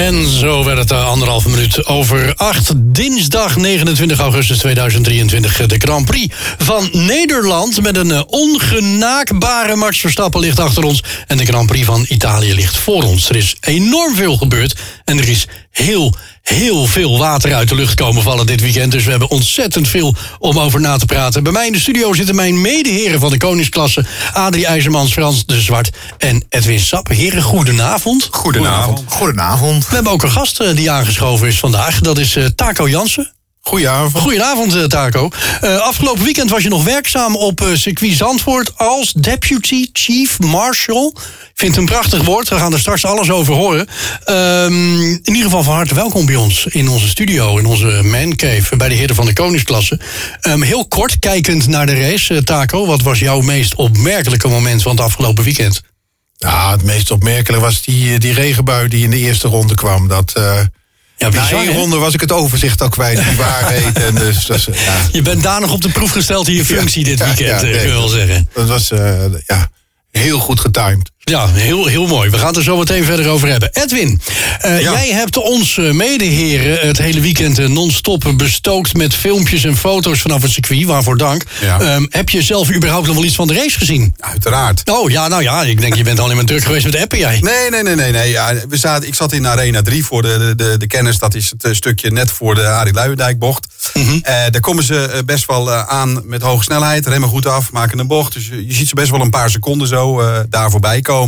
En zo werd het uh, anderhalve minuut over acht. Dinsdag 29 augustus 2023. De Grand Prix van Nederland. Met een uh, ongenaakbare Max Verstappen ligt achter ons. En de Grand Prix van Italië ligt voor ons. Er is enorm veel gebeurd. En er is heel, heel veel water uit de lucht komen vallen dit weekend. Dus we hebben ontzettend veel om over na te praten. Bij mij in de studio zitten mijn medeheren van de koningsklasse... Adrie IJzermans, Frans de Zwart en Edwin Sap. Heren, goedenavond. Goedenavond. Goedenavond. We hebben ook een gast uh, die aangeschoven is vandaag. Dat is uh, Taco Jansen. Goedenavond. Goedenavond, uh, Taco. afgelopen weekend was je nog werkzaam op circuit Zandvoort... als Deputy Chief Marshal. Ik vind het een prachtig woord. We gaan er straks alles over horen. Um, in ieder geval van harte welkom bij ons in onze studio... in onze mancave bij de heren van de koningsklasse. Um, heel kort, kijkend naar de race. Taco, wat was jouw meest opmerkelijke moment van het afgelopen weekend? Ja, het meest opmerkelijk was die, die regenbui die in de eerste ronde kwam. Dat... Ja, Na één ronde was ik het overzicht al kwijt, die waarheid. en dus, dus, ja. Je bent daar nog op de proef gesteld in je functie dit weekend, ja, nee, je wel zeggen. Dat was uh, ja, heel goed getimed. Ja, heel, heel mooi. We gaan het er zo meteen verder over hebben. Edwin, uh, ja. jij hebt ons medeheren het hele weekend non-stop bestookt... met filmpjes en foto's vanaf het circuit, waarvoor dank. Ja. Um, heb je zelf überhaupt nog wel iets van de race gezien? Uiteraard. Oh, ja, nou ja, ik denk je bent alleen maar druk geweest met appen, jij. Nee, nee, nee, nee. nee. Ja, we zaten, ik zat in Arena 3 voor de, de, de kennis. Dat is het stukje net voor de Arie Luijendijk-bocht. Mm -hmm. uh, daar komen ze best wel aan met hoge snelheid. Remmen goed af, maken een bocht. Dus je, je ziet ze best wel een paar seconden zo daar voorbij komen.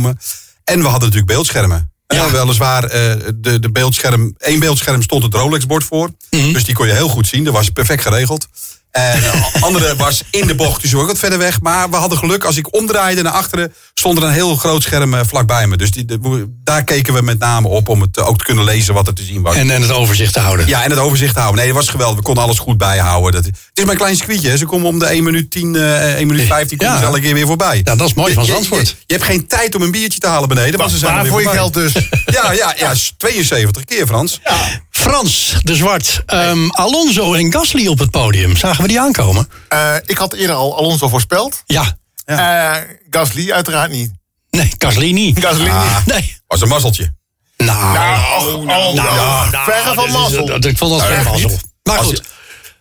En we hadden natuurlijk beeldschermen. Ja. weliswaar, uh, de, de beeldscherm, één beeldscherm stond het Rolex-bord voor. Mm -hmm. Dus die kon je heel goed zien. Dat was perfect geregeld. En andere was in de bocht, dus ook wat verder weg. Maar we hadden geluk, als ik omdraaide naar achteren... stond er een heel groot scherm vlakbij me. Dus die, de, daar keken we met name op om het ook te kunnen lezen wat er te zien was. En, en het overzicht te houden. Ja, en het overzicht te houden. Nee, dat was geweldig. We konden alles goed bijhouden. Dat, het is mijn klein squietje. Ze komen om de 1 minuut 10, uh, 1 minuut 15 komen ja. ze elke keer weer voorbij. Ja, dat is mooi van Zandvoort. Je, je, je, hebt geen tijd om een biertje te halen beneden. Maar ze zijn waar voor je geld dus. Ja, ja, ja, 72 keer Frans. Ja. Frans de Zwart, um, Alonso en Gasly op het podium. Zagen we die aankomen? Uh, ik had eerder al Alonso voorspeld. Ja. ja. Uh, Gasly uiteraard niet. Nee, Gasly niet. Gasly ah, niet. Nee. Was een mazzeltje. Nou, nou, oh, nou, nou, nou verre van mazzel. Dat, ik vond dat geen mazzel. Maar goed.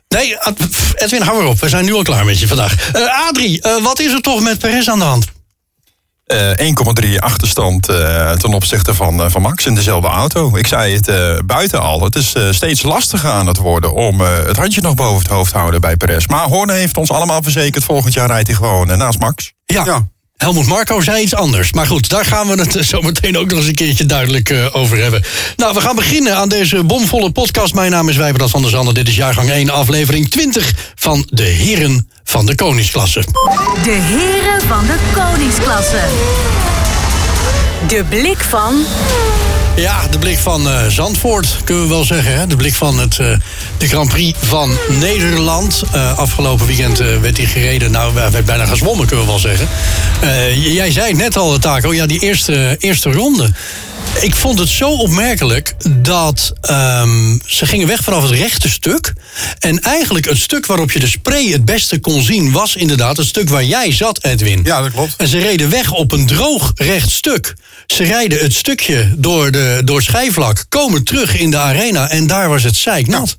Nee, Edwin, hou maar op. We zijn nu al klaar met je vandaag. Uh, Adrie, uh, wat is er toch met Perez aan de hand? Uh, 1,3 achterstand uh, ten opzichte van, uh, van Max in dezelfde auto. Ik zei het uh, buiten al. Het is steeds lastiger aan het worden om het handje nog boven het hoofd te houden bij Perez. Maar Horne heeft ons allemaal verzekerd, volgend jaar rijdt hij gewoon naast Max. Ja. ja. Helmoet Marco zei iets anders. Maar goed, daar gaan we het zo meteen ook nog eens een keertje duidelijk uh, over hebben. Nou, we gaan beginnen aan deze bomvolle podcast. Mijn naam is Wijbert van der Zanden. Dit is jaargang 1, aflevering 20 van de Heren van de Koningsklasse. De Heren van de Koningsklasse. De blik van... Ja, de blik van uh, Zandvoort, kunnen we wel zeggen. Hè? De blik van het, uh, de Grand Prix van Nederland. Uh, afgelopen weekend werd hij gereden. Nou, werd bijna gezwommen, kunnen we wel zeggen. jij zei net al, Taco, ja, die eerste, eerste ronde. Ik vond het zo opmerkelijk dat um, ze gingen weg vanaf het rechte stuk. En eigenlijk het stuk waarop je de spray het beste kon zien... was inderdaad het stuk waar jij zat, Edwin. Ja, dat klopt. En ze reden weg op een droog recht stuk. Ze rijden het stukje door, de, door schijfvlak, komen terug in de arena... en daar was het zeiknat.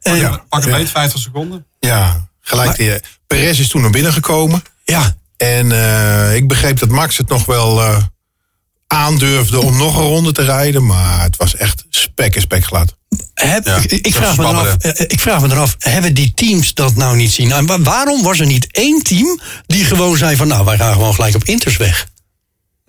Ja. En, ja, pak een beet, 50 seconden. Ja, gelijk maar, weer. Perez is toen naar binnen gekomen. Ja. En uh, ik begreep dat Max het nog wel... Uh, aandurfde om nog een ronde te rijden. Maar het was echt spek en spek glad. Heb, ik, vraag me eraf, ik vraag me eraf, hebben die teams dat nou niet zien? En waarom was er niet één team die gewoon zei van... nou, wij gaan gewoon gelijk op Inters weg?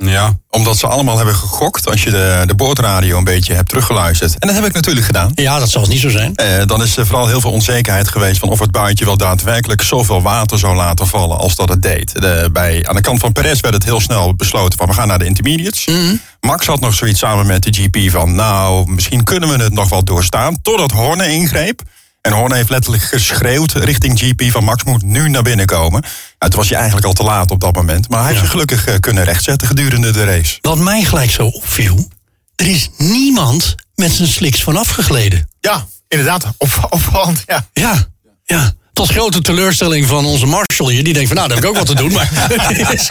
Ja, omdat ze allemaal hebben gegokt. Als je de, de boordradio een beetje hebt teruggeluisterd. En dat heb ik natuurlijk gedaan. Ja, dat zal niet zo zijn. Eh, dan is er vooral heel veel onzekerheid geweest van of het buitje wel daadwerkelijk zoveel water zou laten vallen als dat het deed. De, bij, aan de kant van Perez werd het heel snel besloten van we gaan naar de intermediates. Mhm. Max had nog zoiets samen met de GP van nou, misschien kunnen we het nog wel doorstaan. Totdat Horne ingreep. En Horne heeft letterlijk geschreeuwd richting GP van Max moet nu naar binnen komen. Nou, toen was hij eigenlijk al te laat op dat moment. Maar hij heeft zich gelukkig uh, kunnen rechtzetten gedurende de race. Wat mij gelijk zo opviel, er is niemand met zijn sliks vanaf gegleden. Ja, inderdaad. Op, opvallend, ja. Ja, ja. Tot grote teleurstelling van onze Marshall hier. Die denkt van, nou, daar heb ik ook wat te doen. Maar er is,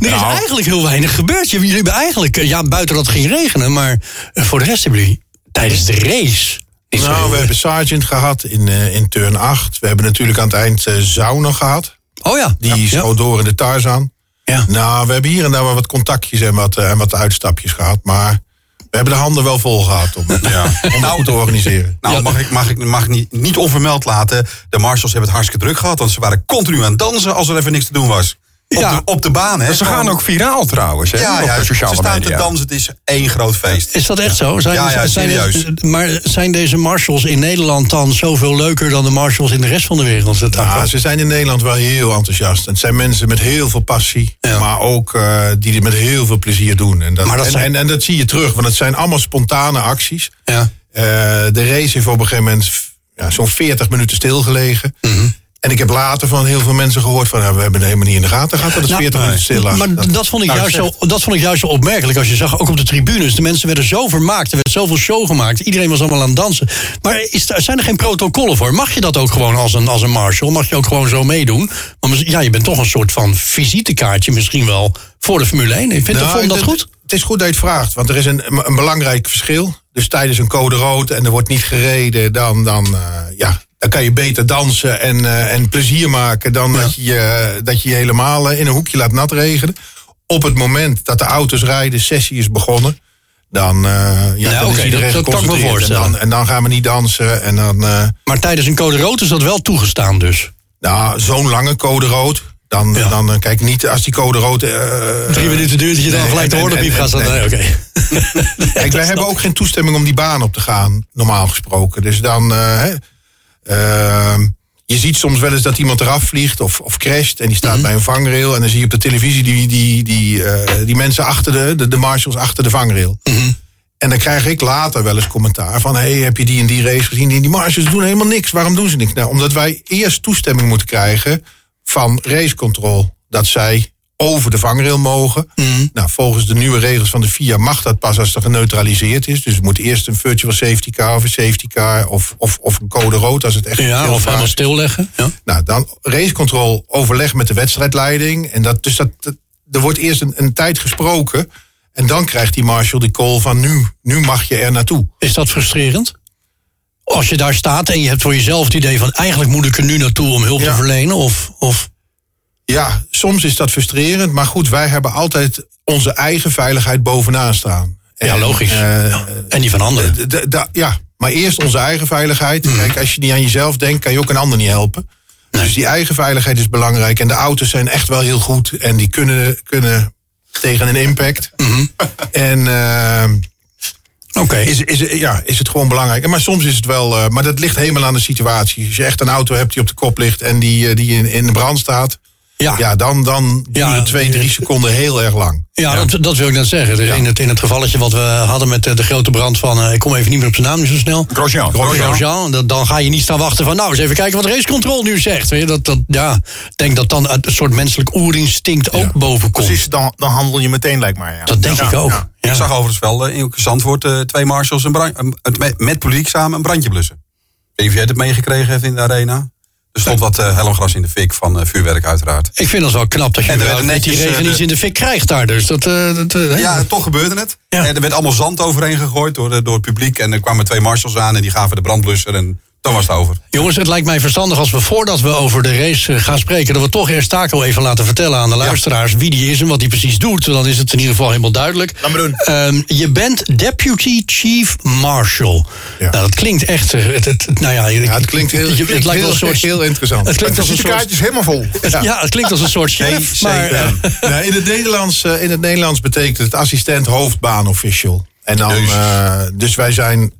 nou. eigenlijk heel weinig gebeurd. Jullie hebben eigenlijk, ja, buiten dat het ging regenen. Maar eh, voor de rest hebben jullie tijdens de race nou, we hebben Sargent gehad in, uh, in turn 8. We hebben natuurlijk aan het eind uh, gehad. Oh ja. Die ja, schoot door in de Tarzan. Ja. Nou, we hebben hier en daar wel wat contactjes en wat, uh, en wat uitstapjes gehad. Maar we hebben de handen wel vol gehad om, ja. om nou, goed te organiseren. Nou, mag ik, mag ik, mag ik niet, niet onvermeld laten. De marshals hebben het hartstikke druk gehad. Want ze waren continu aan het dansen als er even niks te doen was. Op, ja. de, op de baan, hè? Ze gaan ook viraal trouwens, hè? Ja, ja ze staan te dansen, het is één groot feest. Is dat echt zo? Zijn, ja, ja, serieus. maar zijn deze marshals in Nederland dan zoveel leuker dan de marshals in de rest van de wereld? Ja, ze zijn in Nederland wel heel enthousiast. Het zijn mensen met heel veel passie, maar ook uh, die dit met heel veel plezier doen. En dat, en, en, en, dat zie je terug, want het zijn allemaal spontane acties. Ja. Uh, de race heeft op een gegeven moment ja, zo'n 40 minuten stilgelegen. Mm en ik heb later van heel veel mensen gehoord van... Nou, we hebben het helemaal niet in de gaten gehad dat het nou, 40 minuten stil lag. Maar dat, vond ik nou, juist zo, dat vond ik juist zo opmerkelijk. Als je zag, ook op de tribunes, de mensen werden zo vermaakt. Er werd zoveel show gemaakt. Iedereen was allemaal aan het dansen. Maar is, zijn er geen protocollen voor? Mag je dat ook gewoon als een, als een marshal? Mag je ook gewoon zo meedoen? Want ja, je bent toch een soort van visitekaartje misschien wel... voor de Formule 1. Vind nou, vond dat goed? Het is goed dat je het vraagt, want er is een, een belangrijk verschil. Dus tijdens een code rood en er wordt niet gereden... dan, dan uh, ja, dan kan je beter dansen en, uh, en plezier maken dan dat, je, dat je je helemaal eh, in een hoekje laat nat regenen. Op het moment dat de auto's rijden, sessie is begonnen, dan, uh, ja, dan is iedereen dat, dat En dan, en dan gaan we niet dansen. En dan, maar tijdens een code rood is dat wel toegestaan dus? Nou, zo'n lange code rood. Dan, dan kijk niet als die code rood. Drie minuten duurt dat je dan gelijk de hoornpiep gaat staan. Nee, oké. Kijk, wij hebben ook geen toestemming om die baan op te gaan, normaal gesproken. Dus dan. Ehm, je ziet soms wel eens dat iemand eraf vliegt of, of crasht en die staat mhm. bij een vangrail. En dan zie je op de televisie die, die, die, uh, die mensen achter de, de, de marshals achter de vangrail. Mhm. En dan krijg ik later wel eens commentaar van... hey, heb je die en die race gezien? Die, die marshals doen helemaal niks. Waarom doen ze niks? Nou, omdat wij eerst toestemming moeten krijgen van racecontrol. Dat zij over de vangrail mogen. Mhm. Nou, volgens de nieuwe regels van de FIA mag dat pas als er geneutraliseerd is. Dus het moet eerst een virtual safety car of een safety car of, of, of een code rood als het echt ja, of helemaal stilleggen. Ja. Nou, dan racecontrol overleg met de wedstrijdleiding. En dat, dus dat, er wordt eerst een, een tijd gesproken. En dan krijgt die marshal die call van nu, nu mag je er naartoe. Is dat frustrerend? Als je daar staat en je hebt voor jezelf het idee van eigenlijk moet ik er nu naartoe om hulp te verlenen? Of, of ja, soms is dat frustrerend. Maar goed, wij hebben altijd onze eigen veiligheid bovenaan staan. ja, logisch. Uh, en die van anderen. ja, maar eerst onze eigen veiligheid. Mm. Kijk, als je niet aan jezelf denkt, kan je ook een ander niet helpen. Dus die eigen veiligheid is belangrijk. En de auto's zijn echt wel heel goed. En die kunnen, kunnen tegen een impact. Mm En uh, okay. is, is, ja, is het gewoon belangrijk. Maar soms is het wel. Uh, maar dat ligt helemaal aan de situatie. Als je echt een auto hebt die op de kop ligt en die, die in, in de brand staat. Ja, ja dan, dan duurde twee, drie seconden heel erg lang. Ja, Dat, dat wil ik net zeggen. Dus in, het, in het gevalletje wat we hadden met de, de grote brand van... Uh, ik kom even niet meer op zijn naam nu zo snel. Grosjean. Grosjean. Dan, dan ga je niet staan wachten van... nou, eens even kijken wat racecontrol nu zegt. Weet je? Dat, dat, ja, ik denk dat dan een soort menselijk oerinstinct ook boven komt. Precies, dan, dan handel je meteen lijkt mij. Ja. Dat denk ik ook. Ik zag overigens wel uh, in Zandvoort uh, twee marshals een brand, met, met publiek samen een brandje blussen. Even jij het meegekregen heeft in de arena. Er stond wat uh, in de fik van uh, vuurwerk uiteraard. Ik vind het wel knap dat je en net die regen iets in de fik krijgt daar. Dus dat, uh, dat ja, toch gebeurde het. Ja. En er werd allemaal zand overheen gegooid door, door het publiek. En er kwamen twee marshals aan en die gaven de brandblusser. En Dan was het over. Jongens, het lijkt mij verstandig als we voordat we over de race eh, gaan spreken... dat we toch eerst Taco even laten vertellen aan de luisteraars... wie die is en wat hij precies doet. Dan is het in ieder geval helemaal duidelijk. Laat maar doen. Ehm, je bent Deputy Chief Marshal. Ja. Nou, dat klinkt echt... eh, Het, het, nou ja, Ja, het klinkt heel, je- het klinkt lijkt heel, een soort... heel interessant. Het klinkt als een soort... kaartjes helemaal vol. Ja. het klinkt als een soort chef. maar, eh, in, het Nederlands, in het Nederlands betekent het assistent hoofdbaan official. En dan, dus wij zijn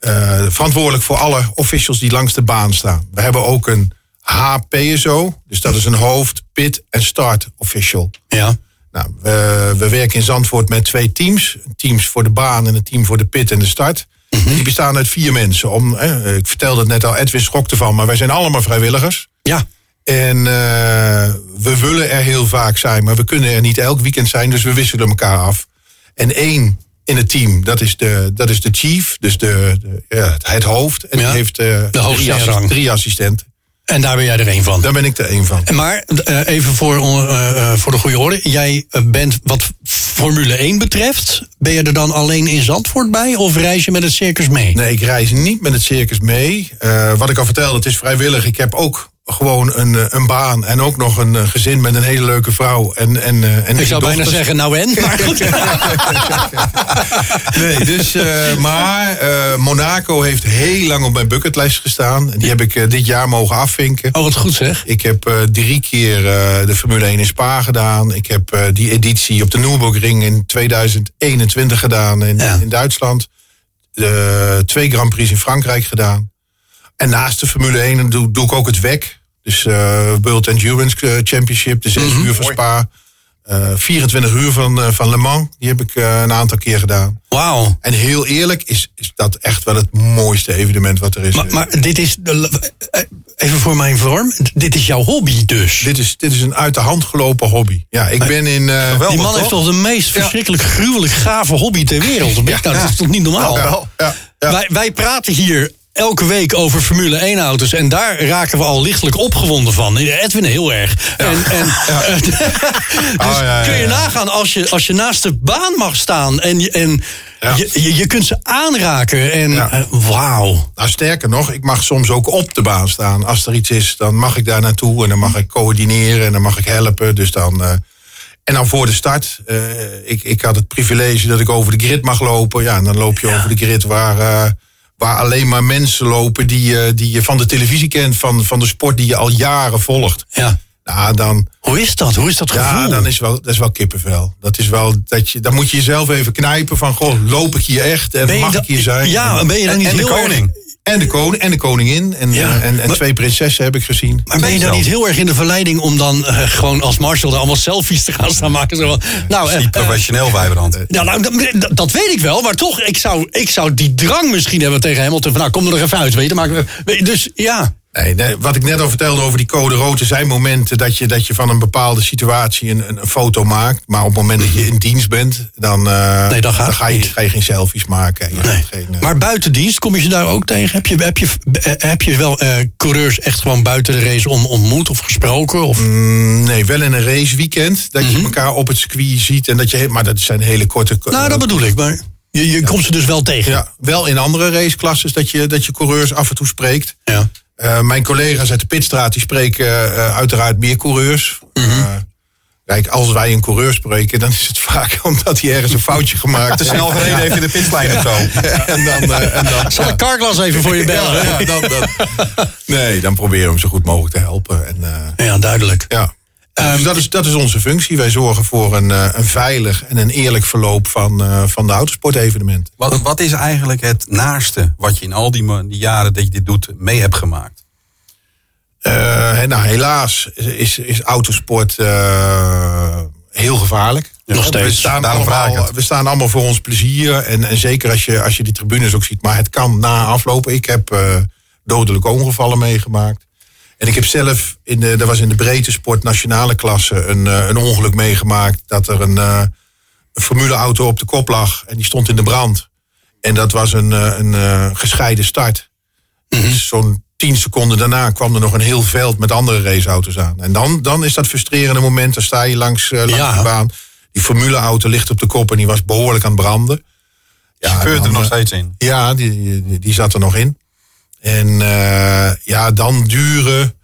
eh, verantwoordelijk voor alle officials die langs de baan staan. We hebben ook een HPSO, dus dat is een hoofd, pit en start official. ja. Nou, we, we werken in Zandvoort met twee teams. Teams voor de baan en een team voor de pit en de start. Die bestaan uit vier mensen. Om, eh, ik vertelde het net al, Edwin schrok ervan, maar wij zijn allemaal vrijwilligers. ja. En eh, we willen er heel vaak zijn, maar we kunnen er niet elk weekend zijn, dus we wisselen elkaar af. En één in het team, dat is de, dat is de chief, dus de, de, ja, het hoofd. En Ja, die heeft eh, hoogste drie, drie assistenten. En daar ben jij er een van. Daar ben ik er één van. Maar eh, even voor, eh, voor de goede orde. Jij bent wat Formule 1 betreft. Ben je er dan alleen in Zandvoort bij? Of reis je met het circus mee? Nee, ik reis niet met het circus mee. Wat ik al vertelde, het is vrijwillig. Ik heb ook gewoon een, eh, een baan en ook nog een eh, gezin met een hele leuke vrouw. En, en, eh, en Ik zou bijna zeggen, nou en? Maar goed. Nee, dus, maar Monaco heeft heel lang op mijn bucketlijst gestaan. Die heb ik dit jaar mogen afvinken. Oh, wat goed zeg. Ik heb drie keer de Formule 1 in Spa gedaan. Ik heb die editie op de Nürburgring in 2021 gedaan in, Ja. in Duitsland. Twee Grand Prix in Frankrijk gedaan. En naast de Formule 1 doe, doe ik ook het WEC. Dus eh World Endurance eh, Championship, de 6 Mhm. uur van Spa. Eh 24 uur van, eh, van Le Mans, die heb ik eh, een aantal keer gedaan. Wauw. En heel eerlijk is, is dat echt wel het mooiste evenement wat er is. Maar, maar dit is, eh, even voor mijn vorm, dit is jouw hobby dus. Dit is, dit is een uit de hand gelopen hobby. Ja, ik ben in. eh, Die man heeft toch de meest verschrikkelijk gruwelijk gave hobby ter wereld. Nou, dat is toch niet normaal? ja, ja, ja. Wij, wij praten hier elke week over Formule 1 auto's. En daar raken we al lichtelijk opgewonden van. Edwin heel erg. En, en, eh, dus ja, ja, kun je ja. nagaan als je, als je naast de baan mag staan. En, je- en Ja. je, je, je kunt ze aanraken. En Ja. eh, wauw. Nou, sterker nog, ik mag soms ook op de baan staan. Als er iets is, dan mag ik daar naartoe en dan mag ik coördineren en dan mag ik helpen. Dus dan. eh, en dan voor de start, ik, ik had het privilege dat ik over de grid mag lopen. Ja, en dan loop je over de grid waar, waar alleen maar mensen lopen die, je die je van de televisie kent, van, van de sport die je al jaren volgt. Ja. Nou, dan, Hoe is dat? Hoe is dat gevoel? Ja, dan is wel, dat is wel kippenvel. Dat is wel dat je, dan moet je jezelf even knijpen van, goh, loop ik hier echt en mag da- ik hier zijn? Ja, en, ben je dan niet en de heel koning. En de koning en de koningin en, Ja, eh, en, en maar- twee prinsessen heb ik gezien. Maar ben je dan niet heel erg in de verleiding om dan eh, gewoon als Marshall er allemaal selfies te gaan staan maken? Zo van, nou, eh, Die professioneel Wijbrand. Ja, nou, dat, dat- dat weet ik wel, maar toch, ik zou, ik zou die drang misschien hebben tegen Hamilton. Van, nou, kom er nog even uit, weet je. Maar, weet je, dus ja, Nee, nee, wat ik net al vertelde over die code rood, er zijn momenten dat je, dat je van een bepaalde situatie een, een, een foto maakt. Maar op het moment dat je in dienst bent, dan, eh, Nee, dan ga, je, ga je geen selfies maken. Je nee. geen, eh, Maar buiten dienst, kom je ze daar ook tegen? Heb je, heb je, eh, heb je wel coureurs echt gewoon buiten de race om, ontmoet of gesproken? Of? Mm, Nee, wel in een raceweekend. Dat je elkaar op het circuit ziet. En dat je, maar dat zijn hele korte. Mhm. nou, dat bedoel ik, maar je, je komt ze dus wel tegen. Ja, wel in andere raceklasses dat je, dat je coureurs af en toe spreekt. Ja. Eh, mijn collega's uit de pitstraat die spreken eh, uiteraard meer coureurs. Mhm. Eh, kijk, als wij een coureur spreken, dan is het vaak omdat hij ergens een foutje gemaakt Te heeft. snel gereden heeft in de pitslijn of zo. en dan, eh, en dan, Zal ik Carglass even voor je bellen? ja, ja, dan, dan, nee, dan proberen we hem zo goed mogelijk te helpen. En, eh, Ja, duidelijk. ja. Dus dat is, dat is onze functie. Wij zorgen voor een, eh, een veilig en een eerlijk verloop van, eh, van de autosportevenementen. Wat, wat is eigenlijk het naaste wat je in al die, die jaren dat je dit doet mee hebt gemaakt? Eh, nou, helaas is, is autosport heel gevaarlijk. Nog steeds. We staan, allemaal, we staan allemaal voor ons plezier. En, en zeker als je, als je die tribunes ook ziet. Maar het kan na aflopen. Ik heb dodelijke ongevallen meegemaakt. En ik heb zelf, in de, dat was in de breedte sport nationale klasse, een, eh, een ongeluk meegemaakt. Dat er een, eh, een formuleauto op de kop lag. En die stond in de brand. En dat was een, eh, een gescheiden start. Dus Zo'n tien seconden daarna kwam er nog een heel veld met andere raceauto's aan. En dan, dan is dat frustrerende moment. Dan sta je langs, langs Ja. de baan. Die formuleauto ligt op de kop en die was behoorlijk aan het branden. Ja, Gebeurt er nog steeds in. Ja, die, die, die zat er nog in. En eh, ja, dan duren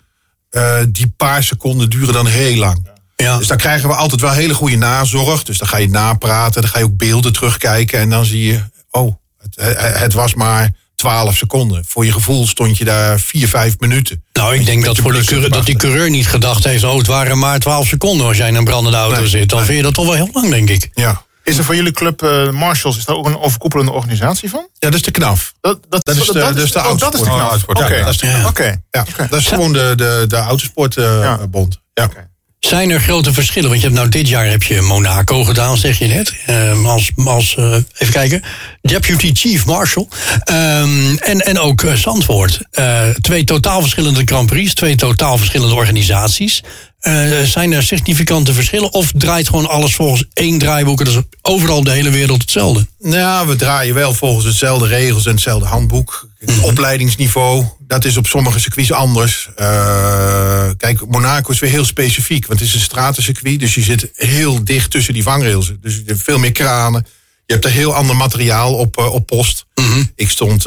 eh, die paar seconden duren dan heel lang. Ja. Dus dan krijgen we altijd wel hele goede nazorg. Dus dan ga je napraten, dan ga je ook beelden terugkijken. En dan zie je, oh, het, het was maar 12 seconden. Voor je gevoel stond je daar 4, 5 minuten. Nou, ik denk dat, voor die blusser coureur, dat die coureur niet gedacht heeft... oh, het waren maar 12 seconden als jij in een brandende auto Nee, zit. Dan nee. vind je dat toch wel heel lang, denk ik. Ja. Is er voor jullie club eh, Marshalls is daar ook een overkoepelende organisatie van? ja, dat is de knaf. Dat, Dat is de- dat is de oh, dat is de autosport, ja, Oké, dat is de knap. oké. Ja, dat is gewoon de, de, de autosportbond. ja. Oké. Zijn er grote verschillen? Want je hebt nou dit jaar heb je Monaco gedaan, zeg je net. Ehm, als, als eh, even kijken, Deputy Chief Marshal. Ehm, en, en ook Zandvoort. Eh, twee totaal verschillende Grand Prix, twee totaal verschillende organisaties. Eh, zijn er significante verschillen? Of draait gewoon alles volgens één draaiboek? en Dat is overal de hele wereld hetzelfde. Nou, we draaien wel volgens hetzelfde regels en hetzelfde handboek. Het opleidingsniveau, dat is op sommige circuits anders. Eh, kijk, Monaco is weer heel specifiek, want het is een stratencircuit. Dus je zit heel dicht tussen die vangrails. Dus je hebt veel meer kranen. Je hebt er heel ander materiaal op, eh, op post. Ik stond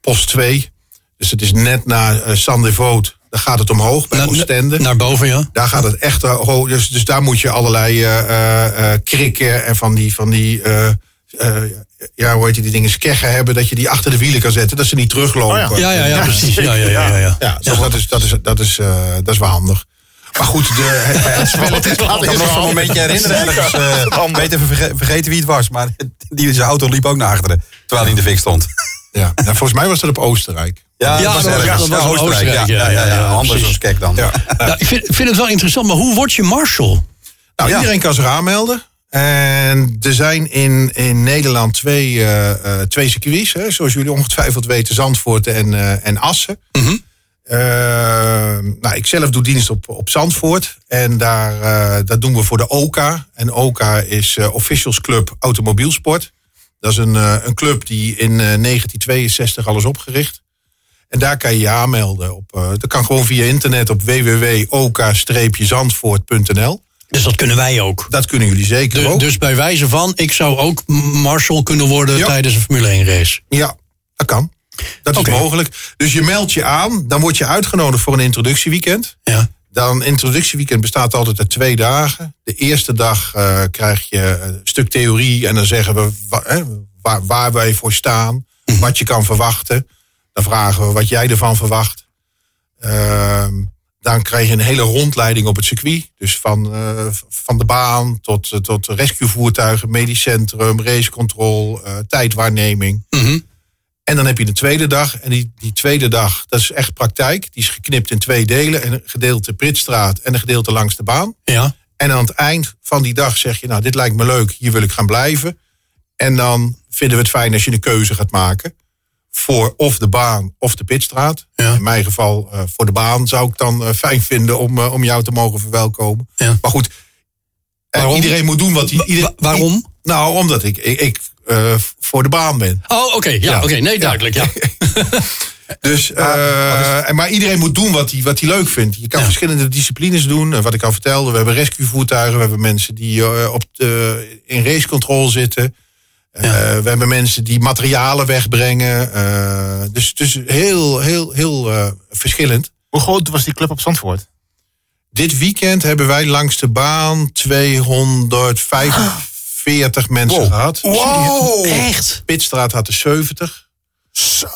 post 2. Dus het is net na uh. Daar gaat het omhoog bij Oostende. Naar boven, ja. Daar gaat het echt hoog. Dus, dus daar moet je allerlei eh, eh, eh, krikken en van die, van die eh, eh, ja, hoe heet je die dingen, skeggen hebben, dat je die achter de wielen kan zetten, dat ze niet teruglopen. Oh Ja, ja, ja, precies. Ja, ja, ja, ja, ja. Ja, dus dat is, dat is, dat is, eh, dat is wel handig. Maar goed, de, het, het spelletje Ik kan me nog zo'n momentje herinneren. Ik weet even verge- vergeten wie het was. Maar die, zijn auto liep ook naar achteren. Terwijl hij in de fik stond. Ja, nou, volgens mij was dat op Oostenrijk. Ja, Ja, dat was dat Ja, Oostenrijk. Ja, Oostenrijk, ja, ja, Anders als kijk dan. Ja. Ja, ik, vind, vind het wel interessant, maar hoe word je marshal? Nou, iedereen kan zich aanmelden. En er zijn in, in Nederland twee, eh, eh, twee circuits, hè, zoals jullie ongetwijfeld weten, Zandvoort en, eh, en Assen. Mhm. Nou, ik zelf doe dienst op, op Zandvoort. En daar, dat doen we voor de OKA. En OKA is Officials Club Automobielsport. Dat is een, een club die in eh, 1962 al is opgericht. En daar kan je je aanmelden. Op, eh, dat kan gewoon via internet op www.oka-zandvoort.nl. Dus dat kunnen wij ook. Dat kunnen jullie zeker ook. dus bij wijze van, ik zou ook marshal kunnen worden Ja. tijdens een Formule 1 race. Ja, dat kan. Dat is mogelijk. Dus je meldt je aan, dan word je uitgenodigd voor een introductieweekend. Ja. Dan introductieweekend bestaat altijd uit twee dagen. De eerste dag eh, krijg je een stuk theorie en dan zeggen we wa- hè, waar, waar wij voor staan, Mhm. wat je kan verwachten. Dan vragen we wat jij ervan verwacht. Ehm, dan krijg je een hele rondleiding op het circuit. Dus van, eh, van de baan tot, eh, tot rescuevoertuigen, medisch centrum, racecontrol, eh, tijdwaarneming. Mhm. En dan heb je de tweede dag. En die, die tweede dag, dat is echt praktijk. Die is geknipt in twee delen. En een gedeelte Pritstraat en een gedeelte langs de baan. Ja. En aan het eind van die dag zeg je, nou, dit lijkt me leuk, hier wil ik gaan blijven. En dan vinden we het fijn als je een keuze gaat maken. Voor of de baan of de pitstraat. Ja. In mijn geval eh, voor de baan zou ik dan eh, fijn vinden om, eh, om jou te mogen verwelkomen. Ja. Maar goed, iedereen moet doen wat hij... ieder- waarom? Nou, omdat ik, ik, ik voor de baan ben. Oh, oké. ja, Ja. oké. Nee, duidelijk. Ja. Dus, eh, en maar iedereen moet doen wat hij, wat hij leuk vindt. Je kan verschillende disciplines doen. En wat ik al vertelde, we hebben rescuevoertuigen. We hebben mensen die op de, in racecontrol zitten. Eh, we hebben mensen die materialen wegbrengen. Eh, dus dus heel, heel, heel eh, verschillend. Hoe groot was die club op Zandvoort? Dit weekend hebben wij langs de baan 245 mensen gehad. Echt? Pitstraat had er 70.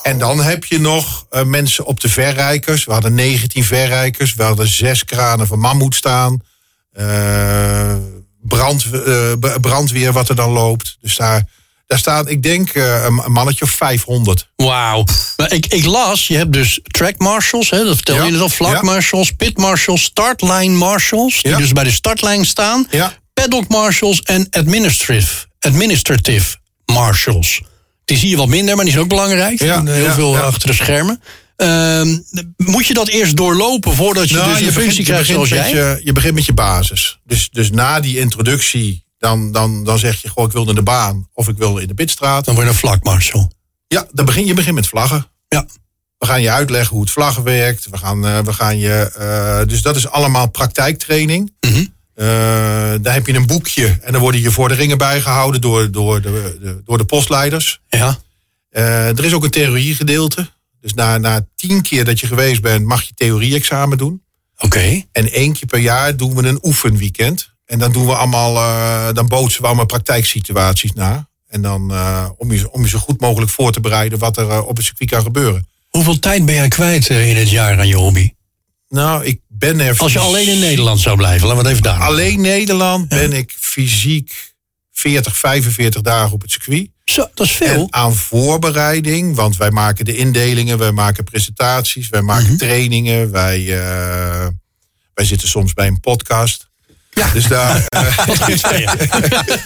En dan heb je nog eh, mensen op de verrijkers. We hadden 19 verrijkers. We hadden zes kranen van mammoet staan. Eh, brand, eh, brandweer wat er dan loopt. Dus daar, daar staat, ik denk, eh, een mannetje of 500. Wauw. Maar ik, ik las, je hebt dus track marshals, hè, dat vertel Ja. je net al, flag Ja. marshals, pit marshals, startline marshals, die Ja. dus bij de startlijn staan, Ja. paddock marshals en administrative, administrative marshals. Die zie je wat minder, maar die zijn ook belangrijk. Ja, En Heel veel achter de schermen. Ehm, moet je dat eerst doorlopen voordat je Nou, dus een functie krijgt zoals jij? Je, je begint met je basis. Dus, dus na die introductie, dan, dan, dan zeg je, goh, ik wil naar de baan of ik wil in de pitstraat. Dan word je een flag marshal. Ja, dan begin, je begint met vlaggen. Ja. We gaan je uitleggen hoe het vlaggen werkt. We gaan, eh, we gaan je. eh, dus dat is allemaal praktijktraining. Mhm. Eh, daar heb je een boekje en dan worden je vorderingen bijgehouden door, door, de, de, door de postleiders. Ja. Er is ook een theoriegedeelte. Dus na, na tien keer dat je geweest bent, mag je theorie-examen doen. Oké. En één keer per jaar doen we een oefenweekend. En dan doen we allemaal, eh, dan bootsen we allemaal praktijksituaties na. En dan eh, om, je, om je zo goed mogelijk voor te bereiden wat er eh, op het circuit kan gebeuren. Hoeveel tijd ben jij kwijt in het jaar aan je hobby? Nou, ik ben er. Als je alleen in Nederland zou blijven, laten we het even daar. Alleen Nederland ben ik fysiek 40, 45 dagen op het circuit. Zo, dat is veel. En aan voorbereiding, want wij maken de indelingen, wij maken presentaties, wij maken Mhm. trainingen, wij, wij zitten soms bij een podcast. Ja. Dus daar. eh,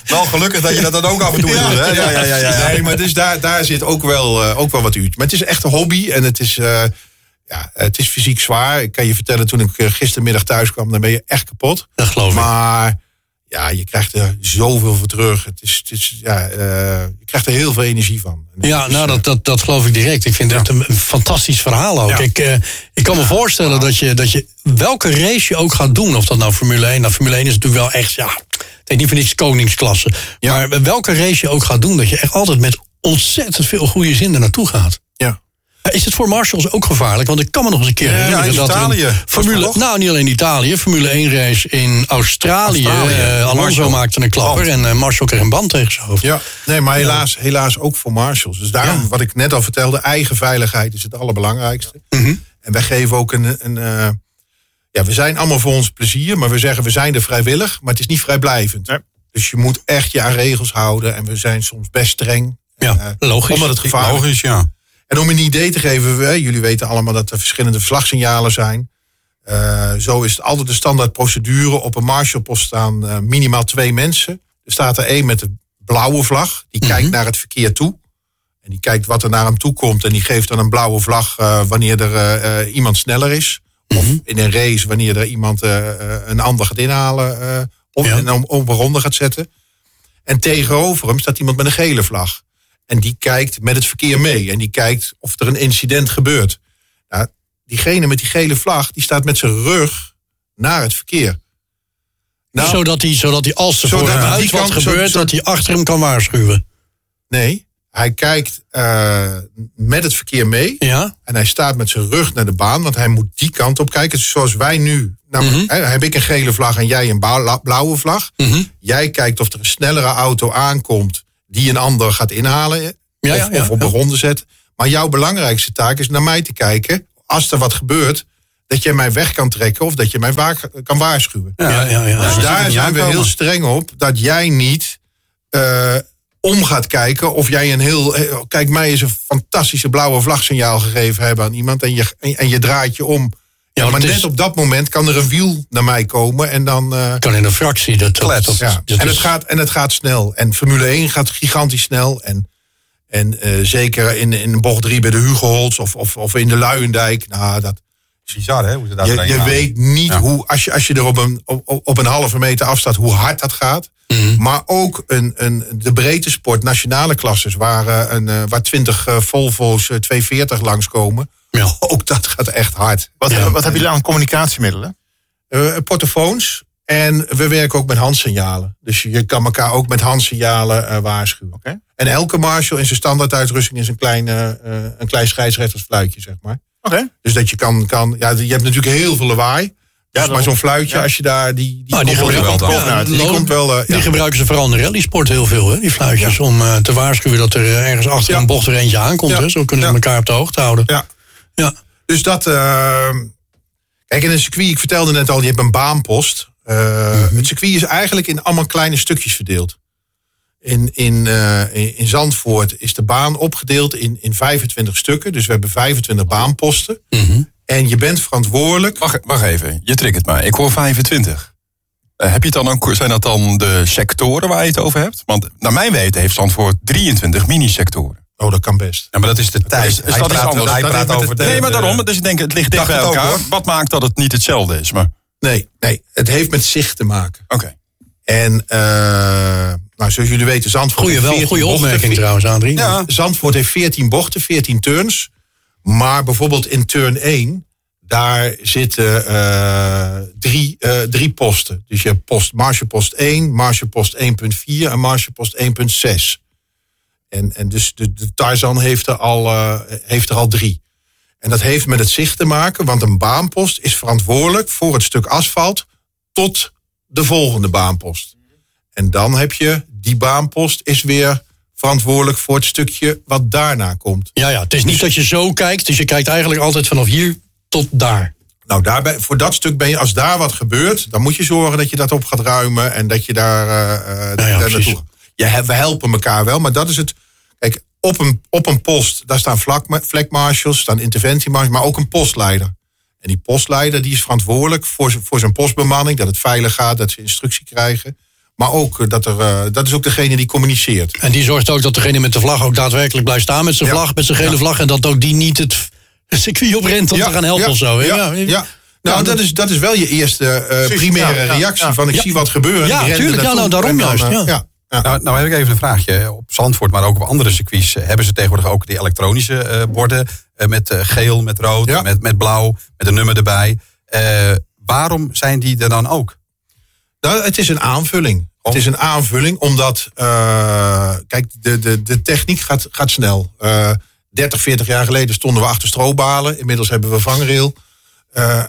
Wel gelukkig dat je dat dan ook af en toe doet. Hè? Ja, ja, ja, ja. Nee, maar dus daar, daar zit ook wel, eh, ook wel wat uurtjes. Maar het is echt een hobby en het is, eh, ja, het is fysiek zwaar. Ik kan je vertellen, toen ik gistermiddag thuis kwam, dan ben je echt kapot. Dat geloof ik. Maar ja, je krijgt er zoveel voor terug. Het is, het is, ja, eh, je krijgt er heel veel energie van. En Ja, is, nou, eh, dat, dat, dat geloof ik direct. Ik vind het echt een, fantastisch verhaal ook. Ja. Ik, eh, ik kan me voorstellen dat je, dat je welke race je ook gaat doen, of dat nou Formule 1, nou Formule 1 is natuurlijk wel echt, ja, is niet voor niks koningsklasse. Maar welke race je ook gaat doen, dat je echt altijd met ontzettend veel goede zin er naartoe gaat. Ja. Is het voor Marshalls ook gevaarlijk? Want ik kan me nog eens een keer herinneren in dat Italië. Formule, nou niet alleen Italië, Formule 1 race in Australië. Australië. Eh, Alonso Marshall. maakte een klapper en eh, Marshall kreeg een band tegen zijn hoofd. Ja, nee, maar helaas, helaas ook voor marshals. Dus daarom, Ja. wat ik net al vertelde, eigen veiligheid is het allerbelangrijkste. Mhm. En wij geven ook een. een eh, ja, we zijn allemaal voor ons plezier, maar we zeggen we zijn er vrijwillig, maar het is niet vrijblijvend. Nee. Dus je moet echt je aan regels houden en we zijn soms best streng. Ja, Eh, logisch. Omdat het gevaarlijk is. Logisch, ja. En om een idee te geven, we, jullie weten allemaal dat er verschillende vlagsignalen zijn. Eh, zo is het altijd de standaard procedure. Op een Marshallpost staan eh, minimaal twee mensen. Er staat er één met de blauwe vlag. Die kijkt naar het verkeer toe. En die kijkt wat er naar hem toe komt. En die geeft dan een blauwe vlag eh, wanneer er iemand sneller is. Of in een race wanneer er iemand een ander gaat inhalen. of Ja. en om, op een ronde gaat zetten. En tegenover hem staat iemand met een gele vlag. En die kijkt met het verkeer mee. En die kijkt of er een incident gebeurt. Nou, diegene met die gele vlag, die staat met zijn rug naar het verkeer. Nou, zodat hij, zodat hij als er voor hem uit die wat gebeurt, zo- dat hij achter hem kan waarschuwen. nee, hij kijkt eh, met het verkeer mee. Ja? En hij staat met zijn rug naar de baan, want hij moet die kant op kijken. Dus zoals wij nu, nou, hè, heb ik een gele vlag en jij een blauwe vlag. Mhm. Jij kijkt of er een snellere auto aankomt die een ander gaat inhalen. Ja, of, op een ronde zet. Maar jouw belangrijkste taak is naar mij te kijken. Als er wat gebeurt, dat je mij weg kan trekken of dat je mij kan waarschuwen. Ja, ja, ja. Dus het daar zijn we heel streng op dat jij niet eh, om gaat kijken of jij een heel. eh, Kijk, mij is een fantastische blauwe vlagsignaal gegeven hebben aan iemand en je, en je draait je om. Ja, maar net is- op dat moment kan er een wiel naar mij komen en dan. eh, Kan in een fractie. Dat, dat, Klets, dat- ja. dat en, is- het gaat, en het gaat snel. En Formule 1 gaat gigantisch snel. En, en eh, zeker in, in bocht 3 bij de Hugo Holtz of, of, of in de Luiendijk. Nou, dat, Bizar, hè? Hoe ze daar je, je weet niet Ja. hoe, als je, als je er op een, op, op een halve meter afstaat, hoe hard dat gaat. Mhm. Maar ook een, een, de breedte sport, nationale klasses, waar, eh, een, waar 20 eh, Volvo's eh, 240 langskomen. Ja. Ook dat gaat echt hard. Wat, Ja. wat hebben jullie aan communicatiemiddelen? Eh, portofoons. En we werken ook met handsignalen. Dus je kan elkaar ook met handsignalen eh, waarschuwen. En elke marshal in zijn standaarduitrusting is een klein, eh, eh, een klein scheidsrechtersfluitje, zeg maar. Oké. Dus dat je kan, kan ja, je hebt natuurlijk heel veel lawaai. Dus maar zo'n fluitje, Ja. als je daar die, die, Nou, die komt wel- ja, die komt wel. Die ja. gebruiken ze vooral in de rallysport heel veel, hè? die fluitjes. Om te waarschuwen dat er ergens achter Ja. een bocht er eentje aankomt. Ja. Hè? Zo kunnen ze Ja. elkaar op de hoogte houden. Ja. Ja. Dus dat. eh, kijk, in een circuit, ik vertelde net al, je hebt een baanpost. Eh, Mhm. Het circuit is eigenlijk in allemaal kleine stukjes verdeeld. In, in, eh, in, Zandvoort is de baan opgedeeld in, in 25 stukken. Dus we hebben 25 baanposten. Mhm. En je bent verantwoordelijk. Wacht, wacht even, je triggert mij. Ik hoor 25. Eh, heb je dan ook, zijn dat dan de sectoren waar je het over hebt? Want naar mijn weten heeft Zandvoort 23 mini-sectoren. Oh, dat kan best. Ja, maar dat is de tijd. is- is hij dat praat, anders? hij over de- de... nee, maar daarom. Dus ik denk, het ligt dicht bij ook, elkaar. hoor. Wat maakt dat het niet hetzelfde is? Maar Nee, nee, het heeft met zicht te maken. oké. En eh, nou, zoals jullie weten, Zandvoort Goeie, heeft wel, 14 goede bochten. opmerking trouwens, Adrie. Ja. Zandvoort heeft 14 bochten, 14 turns. Maar bijvoorbeeld in turn 1, daar zitten eh, drie, eh, drie posten. Dus je hebt post, margepost 1, margepost 1.4 en margepost 1.6. En, en dus de, de Tarzan heeft er, al, eh, heeft er al drie. En dat heeft met het zicht te maken, want een baanpost is verantwoordelijk voor het stuk asfalt tot de volgende baanpost. En dan heb je, die baanpost is weer verantwoordelijk voor het stukje wat daarna komt. Ja, ja, het is niet dat je zo kijkt. Dus je kijkt eigenlijk altijd vanaf hier tot daar. Nou, daarbij, voor dat stuk ben je, als daar wat gebeurt, dan moet je zorgen dat je dat op gaat ruimen en dat je daar, daar precies. naartoe. Ja, he- we helpen elkaar wel, maar dat is het. Kijk, op een, op een post, daar staan vlekmarshals, staan interventiemarshals, maar ook een postleider. En die postleider die is verantwoordelijk voor, voor zijn postbemanning, dat het veilig gaat, dat ze instructie krijgen. Maar ook eh, dat er, eh, dat is ook degene die communiceert. En die zorgt ook dat degene met de vlag ook daadwerkelijk blijft staan met zijn Ja. vlag, met zijn gele Ja. vlag. En dat ook die niet het circuit oprent om te gaan helpen of zo. Ja, ja. Nou, dat is, dat is wel je eerste eh, primaire reactie ja. van ik zie wat gebeuren. Ja, die rennen tuurlijk, ja, nou, daarom juist, ja. Nou, nou heb ik even een vraagje. Op Zandvoort, maar ook op andere circuits... eh, hebben ze tegenwoordig ook die elektronische eh, borden... eh, met geel, met rood, Ja. met, met blauw, met een nummer erbij. Waarom zijn die er dan ook? Nou, het is een aanvulling. Het is een aanvulling omdat, kijk, de, de, de techniek gaat, gaat snel. Eh 30, 40 jaar geleden stonden we achter strobalen. Inmiddels hebben we vangrail. Eh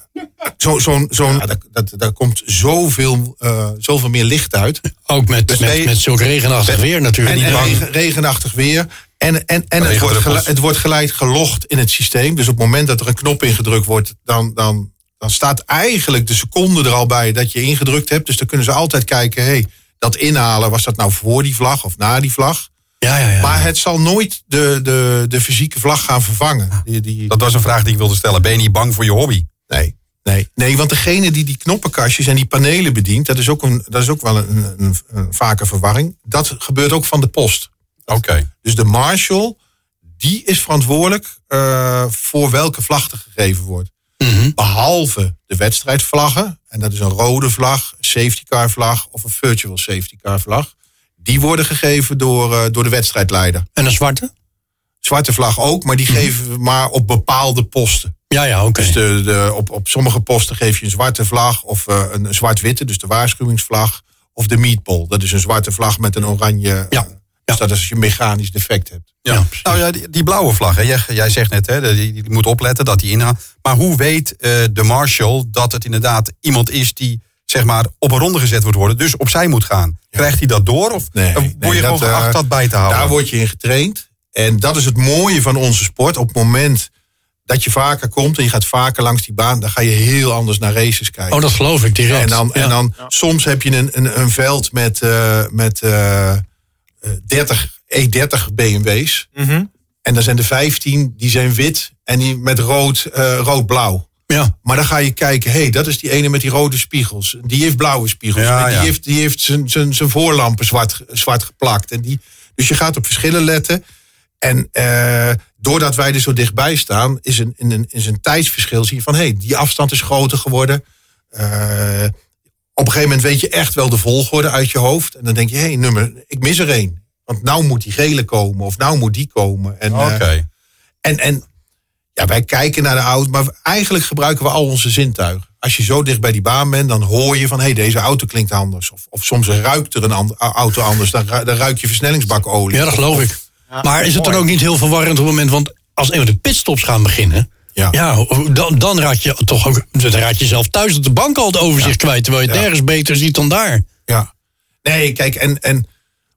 zo, zo'n, zo'n, ja, daar, dat, daar komt zoveel, eh, zoveel meer licht uit. Ook met, Dus met, met zulk regenachtig weer natuurlijk. En, regen- regenachtig weer. En, en, en het, wordt gelijk, het wordt gelijk gelogd in het systeem. Dus op het moment dat er een knop ingedrukt wordt, dan, dan, dan staat eigenlijk de seconde er al bij dat je ingedrukt hebt. Dus dan kunnen ze altijd kijken, hey, dat inhalen, was dat nou voor die vlag of na die vlag? Ja, ja, ja. Maar het zal nooit de, de, de fysieke vlag gaan vervangen. Die, die, Dat was een vraag die ik wilde stellen. Ben je niet bang voor je hobby? Nee, nee, nee, want degene die die knoppenkastjes en die panelen bedient, dat is ook, een, dat is ook wel een, een, een vaker verwarring. Dat gebeurt ook van de post. Oké. Dus de marshal, die is verantwoordelijk eh, voor welke vlag er gegeven wordt. Mhm. Behalve de wedstrijdvlaggen, en dat is een rode vlag, een safety car vlag of een virtual safety car vlag. Die worden gegeven door, eh, door de wedstrijdleider. En een zwarte? Zwarte vlag ook, maar die geven we maar op bepaalde posten. Ja, ja, oké. Dus de, de, op, op sommige posten geef je een zwarte vlag of eh, een zwart-witte, dus de waarschuwingsvlag. Of de meatball, dat is een zwarte vlag met een oranje. Ja. eh, dus dat is als je mechanisch defect hebt. Ja. Nou ja, die, die blauwe vlag. Hè. Jij, jij zegt net, hè, die, die moet opletten dat die inhaalt. Maar hoe weet eh, de marshal dat het inderdaad iemand is die zeg maar op een ronde gezet wordt worden, dus opzij moet gaan? Krijgt hij dat door? Of Nee, word nee, je gewoon dat, geacht dat bij te houden? Daar word je in getraind. En dat is het mooie van onze sport. Op het moment dat je vaker komt en je gaat vaker langs die baan, dan ga je heel anders naar races kijken. Oh, dat geloof ik direct. en dan, Ja. en dan soms heb je een, een, een veld met, eh, met eh, eh, 30 E30 BMW's. En dan zijn er 15 die zijn wit en die met rood, eh, rood-blauw. Ja. Maar dan ga je kijken, hé, hey, dat is die ene met die rode spiegels. Die heeft blauwe spiegels. Ja, en die ja. heeft, die heeft zijn, zijn, zijn voorlampen zwart, zwart geplakt. En die, dus je gaat op verschillen letten. En eh, doordat wij er zo dichtbij staan, is een, in een, is een tijdsverschil. Zie je van, hé, hey, die afstand is groter geworden. Eh, op een gegeven moment weet je echt wel de volgorde uit je hoofd. En dan denk je, hé, hey, nummer, ik mis er één. Want nou moet die gele komen of nou moet die komen. En, Oké. eh, en, en ja, wij kijken naar de auto, maar eigenlijk gebruiken we al onze zintuigen. Als je zo dicht bij die baan bent, dan hoor je van... hé, hey, deze auto klinkt anders. Of, of soms ruikt er een auto anders. Dan, dan ruik je versnellingsbakolie. ja, dat Of- geloof of- Maar is het dan ook niet heel verwarrend op het moment... want als eenmaal de pitstops gaan beginnen... Ja. Ja, dan, dan raad je toch ook... Dan raad je zelf thuis op de bank al het overzicht kwijt... terwijl je het nergens beter ziet dan daar. Ja. Nee, kijk, en, en